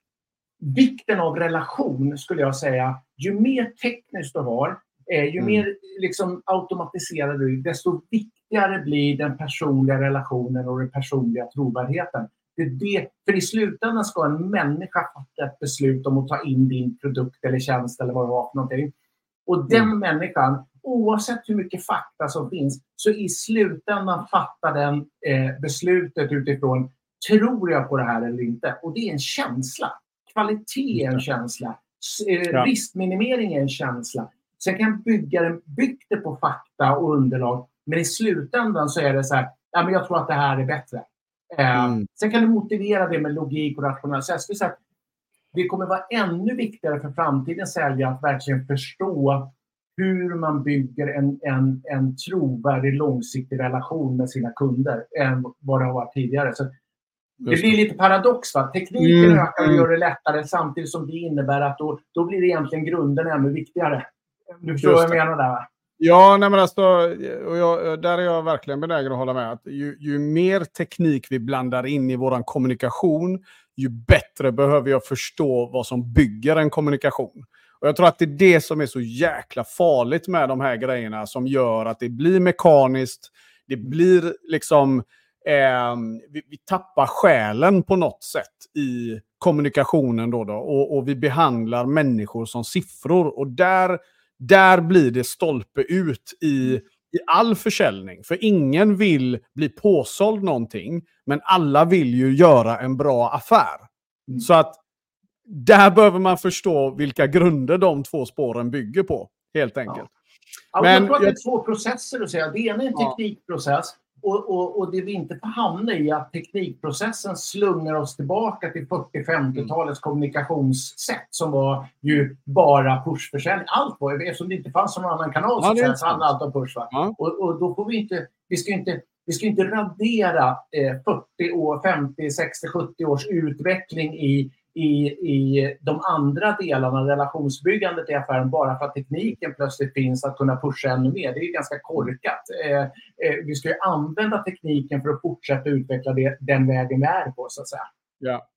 vikten av relation skulle jag säga. Ju mer tekniskt du har, eh, ju mm. mer liksom, automatiserad du är, desto viktigare blir den personliga relationen och den personliga trovärdigheten. Det det, för i slutändan ska en människa fatta ett beslut om att ta in din produkt eller tjänst eller vad det var för någonting. Och den mm. människan, oavsett hur mycket fakta som finns, så i slutändan fattar den eh, beslutet utifrån tror jag på det här eller inte? Och det är en känsla. Kvalitet är en känsla. Eh, ja. Riskminimering är en känsla. Sen kan byggaren bygga det på fakta och underlag, men i slutändan så är det så här, ja, men jag tror att det här är bättre. Eh, mm. Sen kan du motivera det med logik och rationalitet. Jag skulle säga det kommer vara ännu viktigare för framtidens säljare att verkligen förstå hur man bygger en, en, en trovärdig långsiktig relation med sina kunder än vad det har varit tidigare. Så det blir lite paradox. Va? Tekniken mm. ökar och mm. gör det lättare samtidigt som det innebär att då, då blir egentligen grunden ännu viktigare. Du förstår vad jag menar där? Va? Ja, nej men alltså, och jag, där är jag verkligen benägen att hålla med. Att ju, ju mer teknik vi blandar in i vår kommunikation, ju bättre behöver jag förstå vad som bygger en kommunikation. Och Jag tror att det är det som är så jäkla farligt med de här grejerna som gör att det blir mekaniskt, det blir liksom... Eh, vi, vi, tappar själen på något sätt i kommunikationen då, då och, och vi behandlar människor som siffror. Och där där blir det stolpe ut i, i all försäljning. För ingen vill bli påsåld någonting, men alla vill ju göra en bra affär. Mm. Så att där behöver man förstå vilka grunder de två spåren bygger på, helt enkelt. Ja. men, jag tror att det är två processer att säga. Det ena är en teknikprocess och, och, och, det vi inte får hamna i att teknikprocessen slungar oss tillbaka till 40-50-talets kommunikationssätt som var ju bara pushförsäljning. Allt var eftersom det inte fanns någon annan kanal ja, så handlade allt om push. Ja. Och, och, då får vi inte, vi ska inte vi ska inte radera eh, 40 år, 50, 60, 70 års utveckling i i, i de andra delarna, relationsbyggandet i affären, bara för att tekniken plötsligt finns att kunna pusha ännu mer. Det är ganska korkat. Eh, eh, vi ska ju använda tekniken för att fortsätta utveckla det, den vägen vi är på, så att säga. Ja.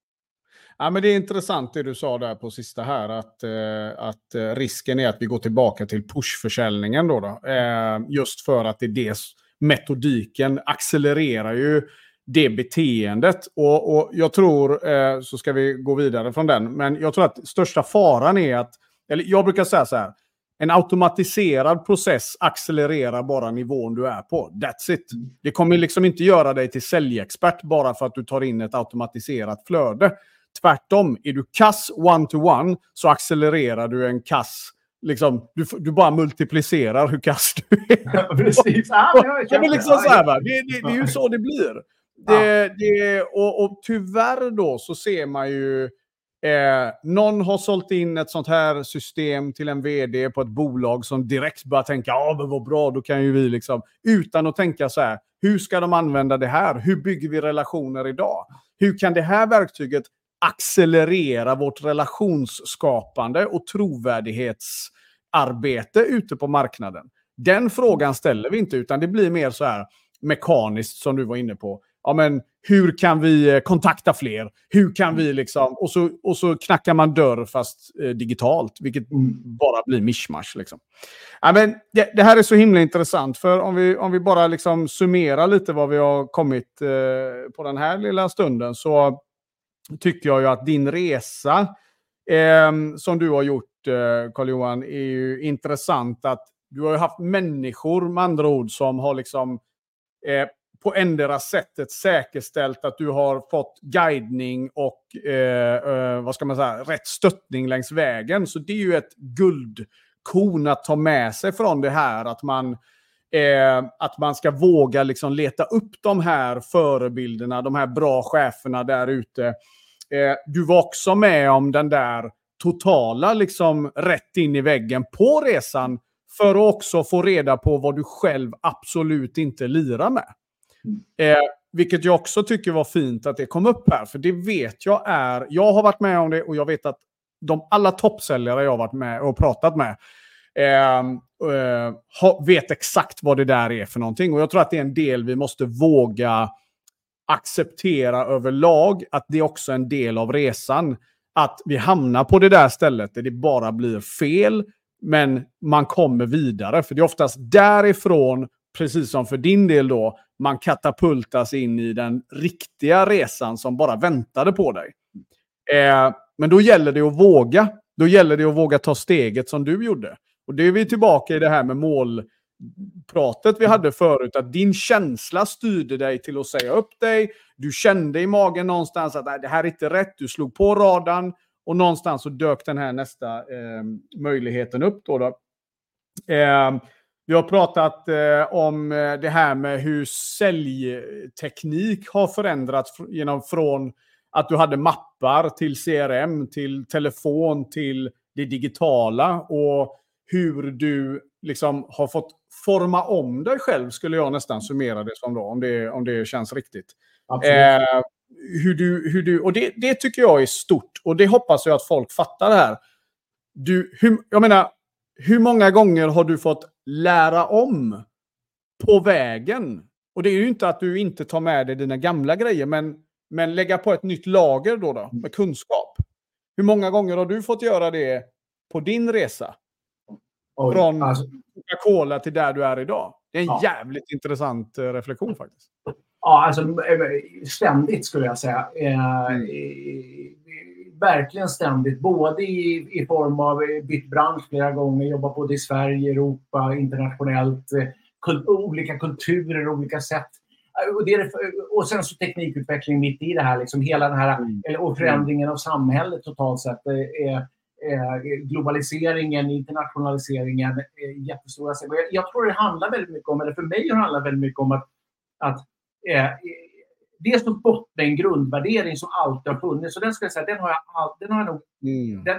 Ja, men det är intressant det du sa där på sista här, att, eh, att eh, risken är att vi går tillbaka till pushförsäljningen. Då, då eh, just för att det är det metodiken accelererar ju det beteendet. Och, och jag tror, eh, så ska vi gå vidare från den, men jag tror att största faran är att, eller jag brukar säga så här, en automatiserad process accelererar bara nivån du är på. That's it. Det kommer liksom inte göra dig till säljexpert bara för att du tar in ett automatiserat flöde. Tvärtom, är du kass one-to-one så accelererar du en kass Liksom, du, du bara multiplicerar hur kass du är. Precis. Ah, det, är liksom så här, va? Det, det, det är ju så det blir. Det, det, och, och tyvärr då så ser man ju eh, någon har sålt in ett sånt här system till en vd på ett bolag som direkt börjar tänka ja men vad bra, då kan ju vi liksom, utan att tänka så här, hur ska de använda det här? Hur bygger vi relationer idag? Hur kan det här verktyget accelerera vårt relationsskapande och trovärdighetsarbete ute på marknaden? Den frågan ställer vi inte, utan det blir mer så här mekaniskt som du var inne på ja, men, hur kan vi eh, kontakta fler? Hur kan vi liksom... Och så, och så knackar man dörr fast eh, digitalt, vilket mm. bara blir mischmasch. Liksom. Ja, men det, det, här är så himla intressant, för om vi, om vi bara liksom summerar lite vad vi har kommit eh, på den här lilla stunden så tycker jag ju att din resa eh, som du har gjort, eh, Carl-Johan, är ju intressant. att Du har ju haft människor, med andra ord, som har liksom eh, på ändra sättet säkerställt att du har fått guidning och eh, eh, vad ska man säga, rätt stöttning längs vägen. Så det är ju ett guldkorn att ta med sig från det här. Att man, eh, att man ska våga liksom leta upp de här förebilderna, de här bra cheferna där ute. Eh, du var också med om den där totala liksom rätt in i väggen på resan för att också få reda på vad du själv absolut inte lirar med. Eh, vilket jag också tycker var fint att det kom upp här, för det vet jag är... Jag har varit med om det och jag vet att de alla toppsäljare jag har varit med och pratat med ehm, eh, eh, vet exakt vad det där är för någonting. Och jag tror att det är en del vi måste våga acceptera överlag, att det är också en del av resan. Att vi hamnar på det där stället där det bara blir fel, men man kommer vidare. För det är oftast därifrån, precis som för din del då, man katapultas in i den riktiga resan som bara väntade på dig. Eh, men då gäller det att våga. Då gäller det att våga ta steget som du gjorde. Och det är vi tillbaka i det här med målpratet vi hade förut. Att din känsla styrde dig till att säga upp dig. Du kände i magen någonstans att det här är inte rätt. Du slog på radarn och någonstans så dök den här nästa eh, möjligheten upp. Då, då. Eh, vi har pratat eh, om eh, det här med hur säljteknik har förändrats genom från att du hade mappar till CRM, till telefon, till det digitala och hur du liksom har fått forma om dig själv, skulle jag nästan summera det som då, om det, om det känns riktigt. Eh, hur du, hur du, och det, det tycker jag är stort och det hoppas jag att folk fattar det här. Du, hur, jag menar, hur många gånger har du fått lära om på vägen? Och det är ju inte att du inte tar med dig dina gamla grejer, men, men lägga på ett nytt lager då, då med kunskap. Hur många gånger har du fått göra det på din resa? Oj, Från alltså, Coca-Cola till där du är idag. Det är en ja. jävligt intressant eh, reflektion faktiskt. Ja, alltså ständigt skulle jag säga. Eh, mm. Verkligen ständigt. Både i, i form av bytt bransch flera gånger, jobbat både i Sverige, Europa, internationellt. Eh, kul, olika kulturer, olika sätt. Och, det, och sen så teknikutveckling mitt i det här. Liksom hela den här mm. och förändringen av samhället totalt sett. Är, Eh, globaliseringen, internationaliseringen, eh, jättestora jag, jag tror det handlar väldigt mycket om, eller för mig handlar det väldigt mycket om att, att eh, dels så bottna en grundvärdering som alltid har funnits. Och den ska jag säga, den har jag, den har jag nog, mm. den,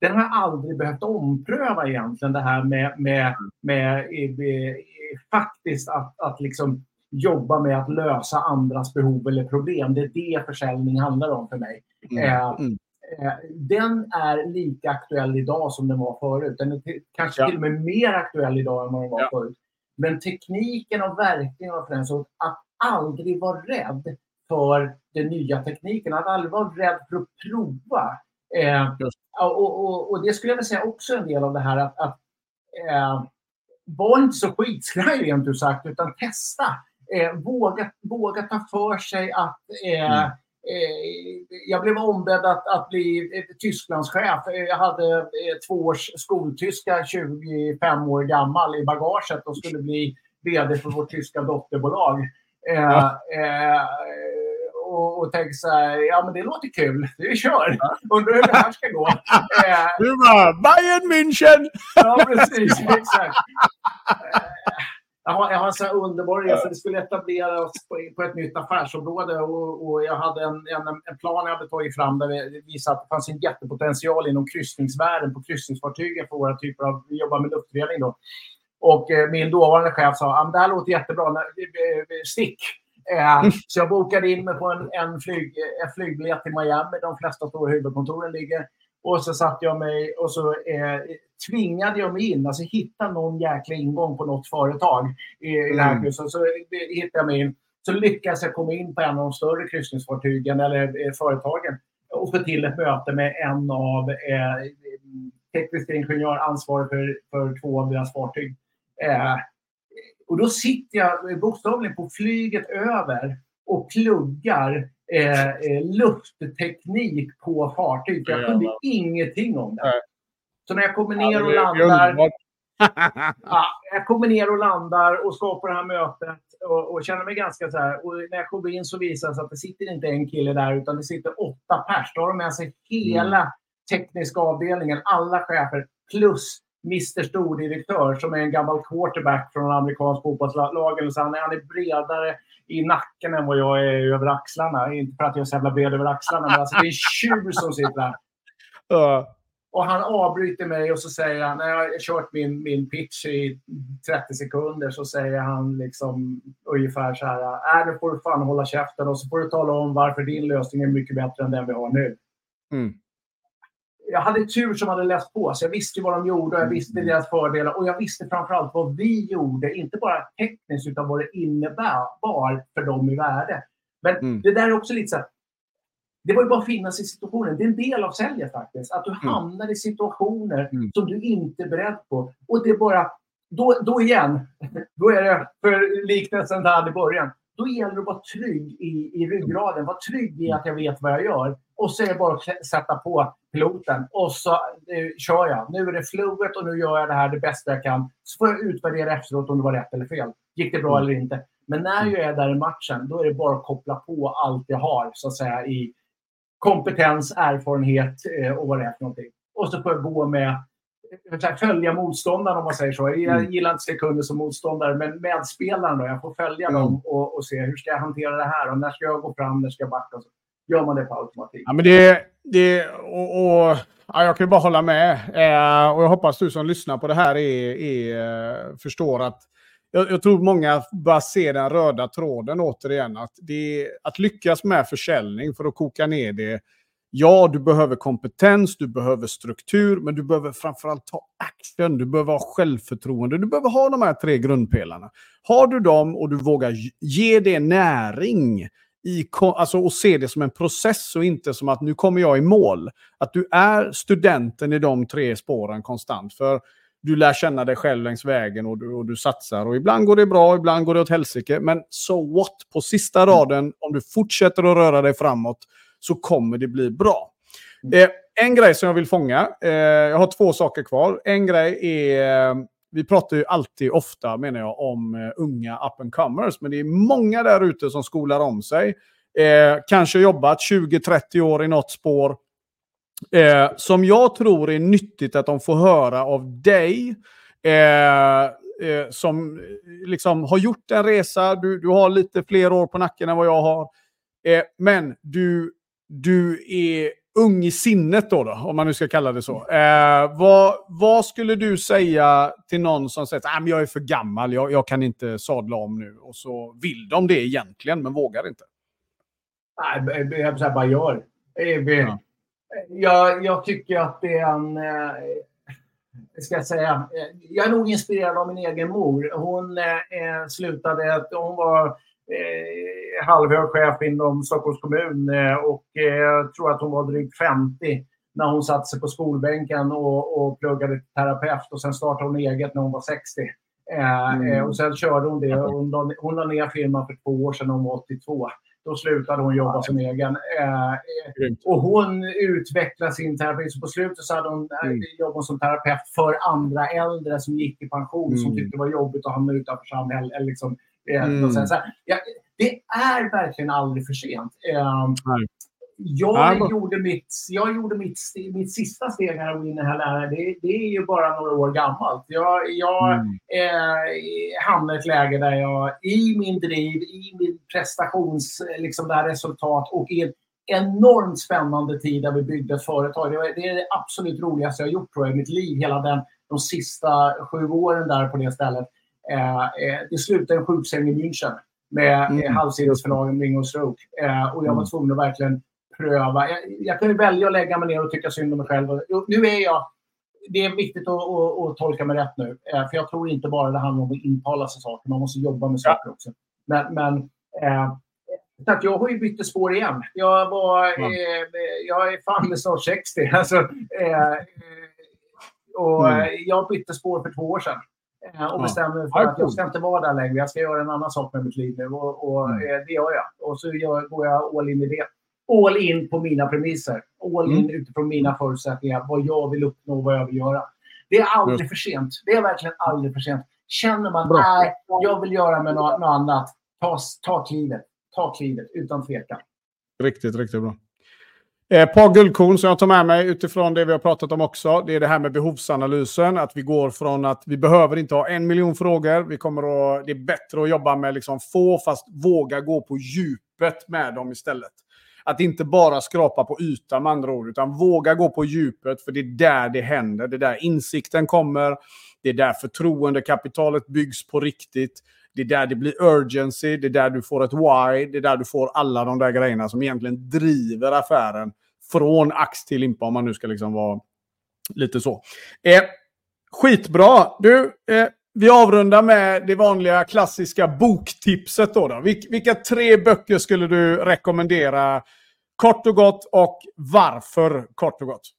den har jag aldrig behövt ompröva egentligen. Det här med, med, med, med faktiskt att, att liksom jobba med att lösa andras behov eller problem. Det är det försäljning handlar om för mig. Mm. Eh, mm. Eh, den är lika aktuell idag som den var förut. Den är kanske ja. till och med mer aktuell idag än vad den var ja. förut. Men tekniken och verktygen av den, så att aldrig vara rädd för den nya tekniken, att aldrig vara rädd för att prova. Eh, och, och, och, det skulle jag vilja säga också en del av det här att, att eh, var inte så skitskraj rent ut sagt, utan testa. Eh, våga, våga ta för sig att eh, mm Eh, jag blev ombedd att, att bli Tysklandschef. Jag hade eh, två års skoltyska, 25 år gammal, i bagaget och skulle bli VD för vårt tyska dotterbolag. Eh, ja. Eh, och, och tänkte så här, ja men det låter kul, vi kör. Undrar hur det här ska gå. Eh, du bara, Bayern München! ja, precis, exakt. Jag har, jag har en sån här underbar resa. Vi skulle etablera oss på, på ett nytt affärsområde och, och jag hade en, en, en, plan jag hade tagit fram där vi visade att det fanns en jättepotential inom kryssningsvärlden på kryssningsfartygen för våra typer av... Vi jobbar med luftledning då. Och eh, min dåvarande chef sa att det här låter jättebra, stick. Eh, mm. så jag bokade in mig på en, en, flyg, en flygbiljett till Miami. De flesta stora huvudkontoren ligger. Och så satte jag mig och så eh, tvingade jag mig in, alltså hitta någon jäkla ingång på något företag i, i det här mm. Så, så hittade jag mig in. Så lyckades jag komma in på en av de större kryssningsfartygen eller eh, företagen och få till ett möte med en av eh, teknisk ingenjör ansvarig för, för två av deras fartyg. Eh, och då sitter jag bokstavligen på flyget över och pluggar eh, eh luftteknik på fartyg. Jag kunde ingenting om det. Så när jag kommer ner och landar... ja, jag kommer ner och landar och ska på det här mötet och, och känner mig ganska så här. Och när jag kommer in så visar det sig att det sitter inte en kille där utan det sitter åtta pers. Då har de med sig hela mm. tekniska avdelningen, alla chefer plus Mr Stordirektör som är en gammal quarterback från amerikansk fotbollslagen. Så han, är, han är bredare i nacken än vad jag är över axlarna. Inte för att jag är så jävla bred över axlarna, men alltså, det är tjur som sitter där. Uh. Och han avbryter mig och så säger han, när jag har kört min, min pitch i 30 sekunder, så säger han liksom ungefär så här, äh, nu får du fan hålla käften och så får du tala om varför din lösning är mycket bättre än den vi har nu. Mm. Jag hade tur som hade läst på, så jag visste vad de gjorde och jag visste mm. deras fördelar. Och jag visste framförallt vad vi gjorde, inte bara tekniskt, utan vad det innebar för dem i värde. Men mm. det där är också lite så här, det var ju bara att finnas i situationen. Det är en del av säljet faktiskt. Att du mm. hamnar i situationer mm. som du inte är beredd på. Och det är bara... Då, då igen, då är det för liknelsen där i början. Då gäller det att vara trygg i, i ryggraden. Var trygg i att jag vet vad jag gör. Och så är det bara att sätta på piloten och så eh, kör jag. Nu är det flowet och nu gör jag det här det bästa jag kan. Så får jag utvärdera efteråt om det var rätt eller fel. Gick det bra mm. eller inte? Men när jag är där i matchen, då är det bara att koppla på allt jag har så att säga i kompetens, erfarenhet eh, och vad det är för någonting. Och så får jag gå med eh, följa motståndaren om man säger så. Jag mm. gillar inte sekunder som motståndare, men medspelaren då. Jag får följa mm. dem och, och, se hur ska jag hantera det här och när ska jag gå fram, när ska jag backa och så gör man det på automatik. Ja, men det, det, och, och ja, jag kan bara hålla med. Eh, och jag hoppas du som lyssnar på det här är, är, eh, förstår att jag, jag, tror många bara ser den röda tråden återigen. Att, det, att lyckas med försäljning för att koka ner det. Ja, du behöver kompetens, du behöver struktur, men du behöver framförallt ta action. Du behöver ha självförtroende. Du behöver ha de här tre grundpelarna. Har du dem och du vågar ge det näring i, alltså, och se det som en process och inte som att nu kommer jag i mål. Att du är studenten i de tre spåren konstant. För du lär känna dig själv längs vägen och du, och du satsar. Och ibland går det bra, ibland går det åt helsike. Men so what? På sista mm. raden, om du fortsätter att röra dig framåt, så kommer det bli bra. Mm. Eh, en grej som jag vill fånga, eh, jag har två saker kvar. En grej är, vi pratar ju alltid ofta menar jag om eh, unga up and comers, men det är många där ute som skolar om sig. Eh, kanske jobbat 20-30 år i något spår, eh, som jag tror är nyttigt att de får höra av dig. Eh, eh, som eh, liksom har gjort en resa, du, du har lite fler år på nacken än vad jag har. Eh, men du, du är ung i sinnet då, då, om man nu ska kalla det så. Eh, vad, vad skulle du säga till någon som säger att ah, jag är för gammal, jag, jag kan inte sadla om nu. Och så vill de det egentligen, men vågar inte. Nej, jag bara gör. Ja jag, jag tycker att det är en... Eh, ska jag säga? Eh, jag är nog inspirerad av min egen mor. Hon eh, slutade... Hon var eh, halvhög chef inom Stockholms kommun eh, och eh, tror att hon var drygt 50 när hon satte sig på skolbänken och, och pluggade terapeut. Och sen startade hon eget när hon var 60. Eh, mm. och sen körde hon det. Hon, hon la ner firman för två år sedan när hon var 82. Då slutade hon jobba som egen. Och hon utvecklade sin terapi. Så på slutet så hade hon mm. jobbat som terapeut för andra äldre som gick i pension, mm. som tyckte det var jobbigt att hamna utanför samhället. Liksom, eh, mm. så här, ja, det är verkligen aldrig för sent. Eh, jag, ja, gjorde mitt, jag gjorde mitt, mitt sista steg här och in i den här läraren. Det, det, är ju bara några år gammalt. Jag, jag mm. eh, hamnade i ett läge där jag i min driv, i min prestations, liksom där resultat och i en enormt spännande tid där vi byggde ett företag. Det, var, det är det absolut roligaste jag har gjort tror jag, i mitt liv. Hela den, de sista sju åren där på det stället. Eh, eh, det slutade en sjuksäng i München med mm. halvsidesförlamning och stroke. Eh, och jag var mm. tvungen att verkligen pröva. Jag, jag kan välja att lägga mig ner och tycka synd om mig själv. Nu är jag... Det är viktigt att, att, att tolka mig rätt nu. Eh, för jag tror inte bara det handlar om att intala sig saker. Man måste jobba med saker också. Men, men eh, jag har ju bytt spår igen. Jag, var, eh, jag är fan snart 60. Alltså, eh, och mm. Jag bytte spår för två år sedan. Och bestämde mig för att jag ska inte vara där längre. Jag ska göra en annan sak med mitt liv nu. Och, och mm. Eh, det gör jag. Och så gör, går jag all in i det all in på mina premisser. All in mm. utifrån mina förutsättningar. Vad jag vill uppnå och vad jag vill göra. Det är aldrig mm. för sent. Det är verkligen aldrig för sent. Känner man att jag vill göra med något, något annat, ta, ta klivet. Ta klivet utan tvekan. Riktigt, riktigt bra. Eh, ett par guldkorn som jag tar med mig utifrån det vi har pratat om också. Det är det här med behovsanalysen. Att vi går från att vi behöver inte ha en miljon frågor. Vi kommer att, det är bättre att jobba med liksom få, fast våga gå på djupet med dem istället. Att inte bara skrapa på ytan med andra ord, utan våga gå på djupet, för det är där det händer. Det är där insikten kommer. Det är där förtroendekapitalet byggs på riktigt. Det är där det blir urgency, det är där du får ett why, det är där du får alla de där grejerna som egentligen driver affären från ax till limpa, om man nu ska liksom vara lite så. Eh, skitbra! Du, eh, vi avrundar med det vanliga klassiska boktipset. Då, då. vilka tre böcker skulle du rekommendera kort och gott och varför kort och gott?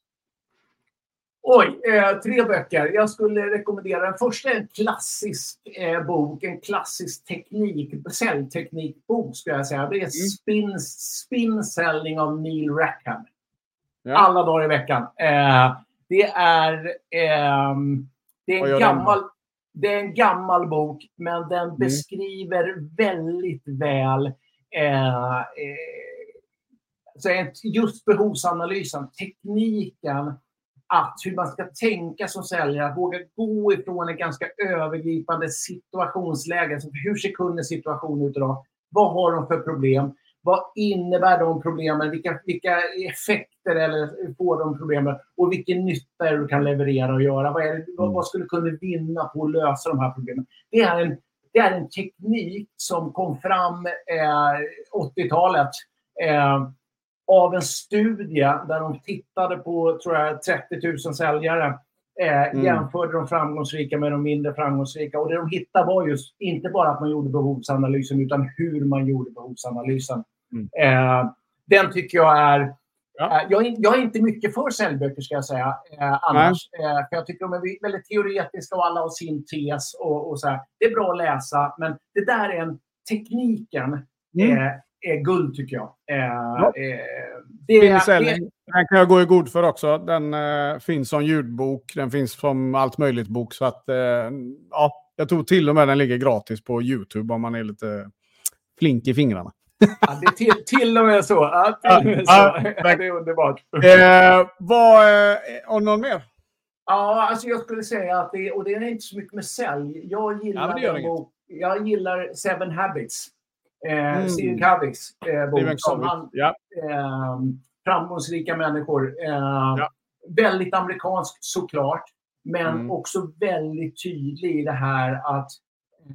Oj, eh, tre böcker. Jag skulle rekommendera den första en klassisk eh, bok, en klassisk teknik, säljteknikbok skulle jag säga. Det är mm. Spin, Spin av Neil Rackham. Ja. Alla dagar i veckan. Eh, det är, ehm, det är en gammal... Det är en gammal bok, men den mm. beskriver väldigt väl just behovsanalysen, tekniken, att hur man ska tänka som säljare, att våga gå ifrån ett ganska övergripande situationsläge. Alltså hur ser kundens situation ut idag? Vad har de för problem? vad innebär de problemen? Vilka, vilka effekter eller får de problemen? Och vilken nytta är det du kan leverera och göra? Vad, det, vad, vad skulle kunna vinna på att lösa de här problemen? Det är en, det är en teknik som kom fram eh, 80-talet eh, av en studie där de tittade på tror jag, 30 000 säljare. Eh, mm. Jämförde de framgångsrika med de mindre framgångsrika. Och det de hittade var just inte bara att man gjorde behovsanalysen utan hur man gjorde behovsanalysen. Mm. Eh, den tycker jag är... Ja. Eh, jag, är jag, är inte mycket för säljböcker ska jag säga eh, annars. Eh, för jag tycker de är väldigt teoretiska och alla har sin tes. Och, och så här. Det är bra att läsa men det där är en tekniken. Mm. Är guld tycker jag. Eh, ja. eh, det, finns det, den kan jag gå i god för också. Den eh, finns som ljudbok, den finns som allt möjligt bok. Så att, eh, ja, jag tror till och med den ligger gratis på YouTube om man är lite flink i fingrarna. Ja, det är till, till och med så. Ja, till och med så. Ja, det är underbart. Eh, vad, eh, har någon mer? Ja, alltså jag skulle säga att det, och det är inte så mycket med sälj. Jag gillar, ja, bok, jag gillar Seven Habits. Eh, mm. Stephen eh, bok. Som han, ja. eh, framgångsrika människor. Eh, ja. Väldigt amerikansk såklart. Men mm. också väldigt tydlig i det här att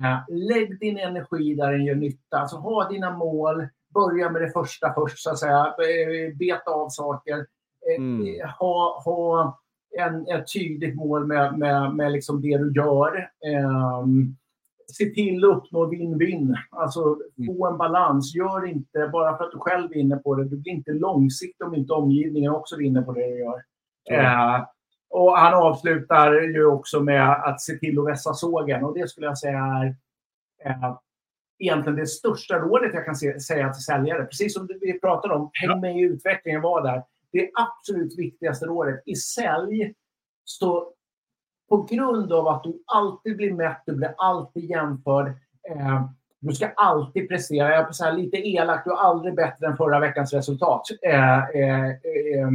eh, lägg din energi där den gör nytta. Alltså ha dina mål. Börja med det första först så att säga. Eh, beta av saker. Mm. Ha, ha en, ett tydligt mål med, med, med liksom det du gör. Um, se till att uppnå vinn-vinn. Alltså få en balans. Gör inte bara för att du själv vinner på det. Du blir inte långsiktig om inte omgivningen också vinner på det du gör. Eh, och han avslutar ju också med att se till att vässa sågen. Och det skulle jag säga är eh, egentligen det största rådet jag kan se, säga till säljare. Precis som vi pratade om, häng med i utvecklingen, var där. Det absolut viktigaste rådet i sälj, stå på grund av att du alltid blir mätt, du blir alltid jämförd. Eh, du ska alltid prestera. Jag är så här lite elak, du är aldrig bättre än förra veckans resultat. Eh, eh, eh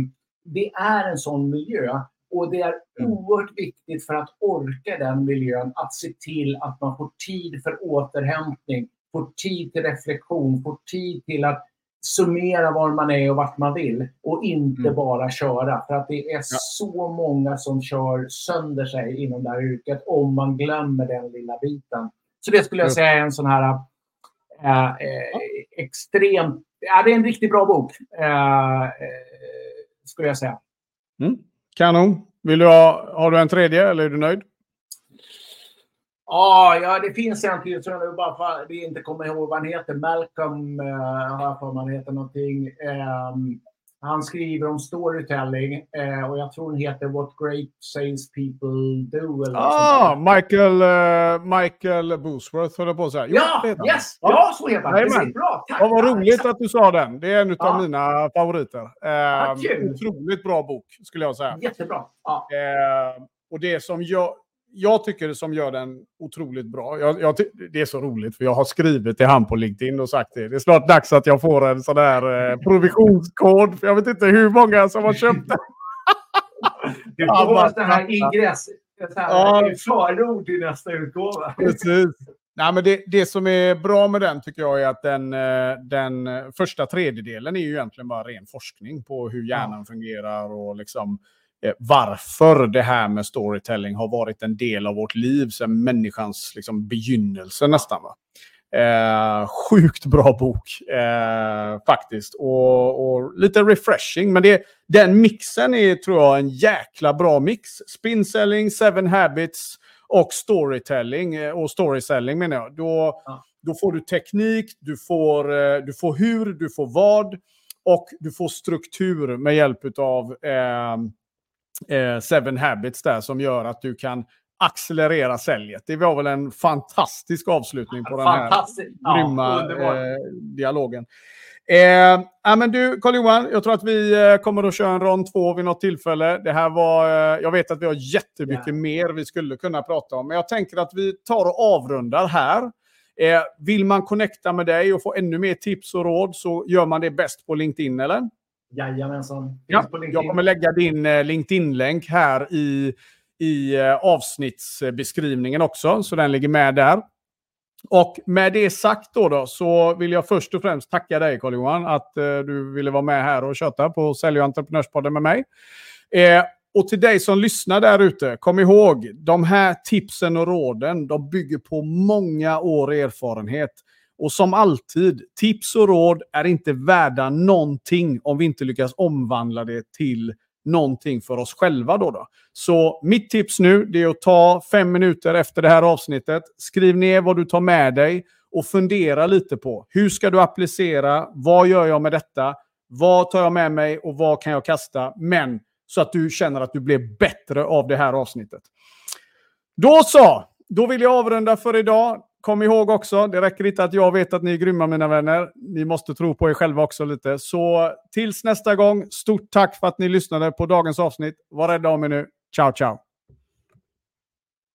det är en sån miljö. Och det är mm. oerhört viktigt för att orka den miljön att se till att man får tid för återhämtning, får tid till reflektion, får tid till att summera var man är och vart man vill och inte mm. bara köra. För att det är ja. så många som kör sönder sig inom det här yrket om man glömmer den lilla biten. Så det skulle jag säga är en sån här äh, äh, extremt... Ja, det är en riktigt bra bok, äh, skulle jag säga. Mm. Kanon. Vill du ha, har du en tredje eller är du nöjd? Ah, ja, det finns en till som jag bara för vi inte kommer ihåg vad han heter. Malcolm, uh, har jag för mig han heter någonting. Um, han skriver om storytelling uh, och jag tror den heter What Great Sales People Do. Eller ah, Michael, uh, Michael Boosworth höll på att säga. Ja, yes! ja, så heter han. Precis, bra, tack. vad roligt exakt. att du sa den. Det är en av ja. mina favoriter. Uh, otroligt bra bok, skulle jag säga. Jättebra. Ja. och det som jag jag tycker det som gör den otroligt bra. Jag, jag, det är så roligt för jag har skrivit till han på LinkedIn och sagt det. Det är snart dags att jag får en sån där eh, provisionskod. För jag vet inte hur många som har köpt den. Du får det här ingress. Ja. Förord till nästa utgåva. Precis. Nej, men det, det som är bra med den tycker jag är att den, eh, den första tredjedelen är ju egentligen bara ren forskning på hur hjärnan ja. fungerar och liksom Eh, varför det här med storytelling har varit en del av vårt liv sedan människans liksom, begynnelse nästan. Va? Eh, sjukt bra bok eh, faktiskt. Och, och, lite refreshing. Men det, den mixen är tror jag en jäkla bra mix. Spinselling, seven habits och storytelling. Eh, och storyselling menar jag. Då, ja. då får du teknik, du får, eh, du får hur, du får vad. Och du får struktur med hjälp av eh, eh, Seven Habits där som gör att du kan accelerera säljet. Det var väl en fantastisk avslutning på den här grymma eh, dialogen. Eh, ja, men du, Carl-Johan, jag tror att vi eh, kommer att köra en rond två vid något tillfälle. Det här var, eh, jag vet att vi har jättemycket yeah. mer vi skulle kunna prata om, men jag tänker att vi tar och avrundar här. Eh, vill man connecta med dig och få ännu mer tips och råd så gör man det bäst på LinkedIn, eller? Jajamensan. Ja, jag kommer lägga din eh, LinkedIn-länk här i, i eh, avsnittsbeskrivningen också, så den ligger med där. Och med det sagt då, då så vill jag först och främst tacka dig Carl-Johan att eh, du ville vara med här och köta på Sälj och entreprenörspodden med mig. Eh, och till dig som lyssnar där ute, kom ihåg, de här tipsen och råden, de bygger på många år erfarenhet. Och som alltid, tips och råd är inte värda någonting om vi inte lyckas omvandla det till någonting för oss själva. Då, då. Så mitt tips nu det är att ta fem minuter efter det här avsnittet. Skriv ner vad du tar med dig och fundera lite på hur ska du applicera? Vad gör jag med detta? Vad tar jag med mig och vad kan jag kasta? Men så att du känner att du blir bättre av det här avsnittet. Då så! Då vill jag avrunda för idag. Kom ihåg också, det räcker inte att jag vet att ni är grymma mina vänner. Ni måste tro på er själva också lite. Så tills nästa gång, stort tack för att ni lyssnade på dagens avsnitt. Var rädda om er nu. Ciao, ciao!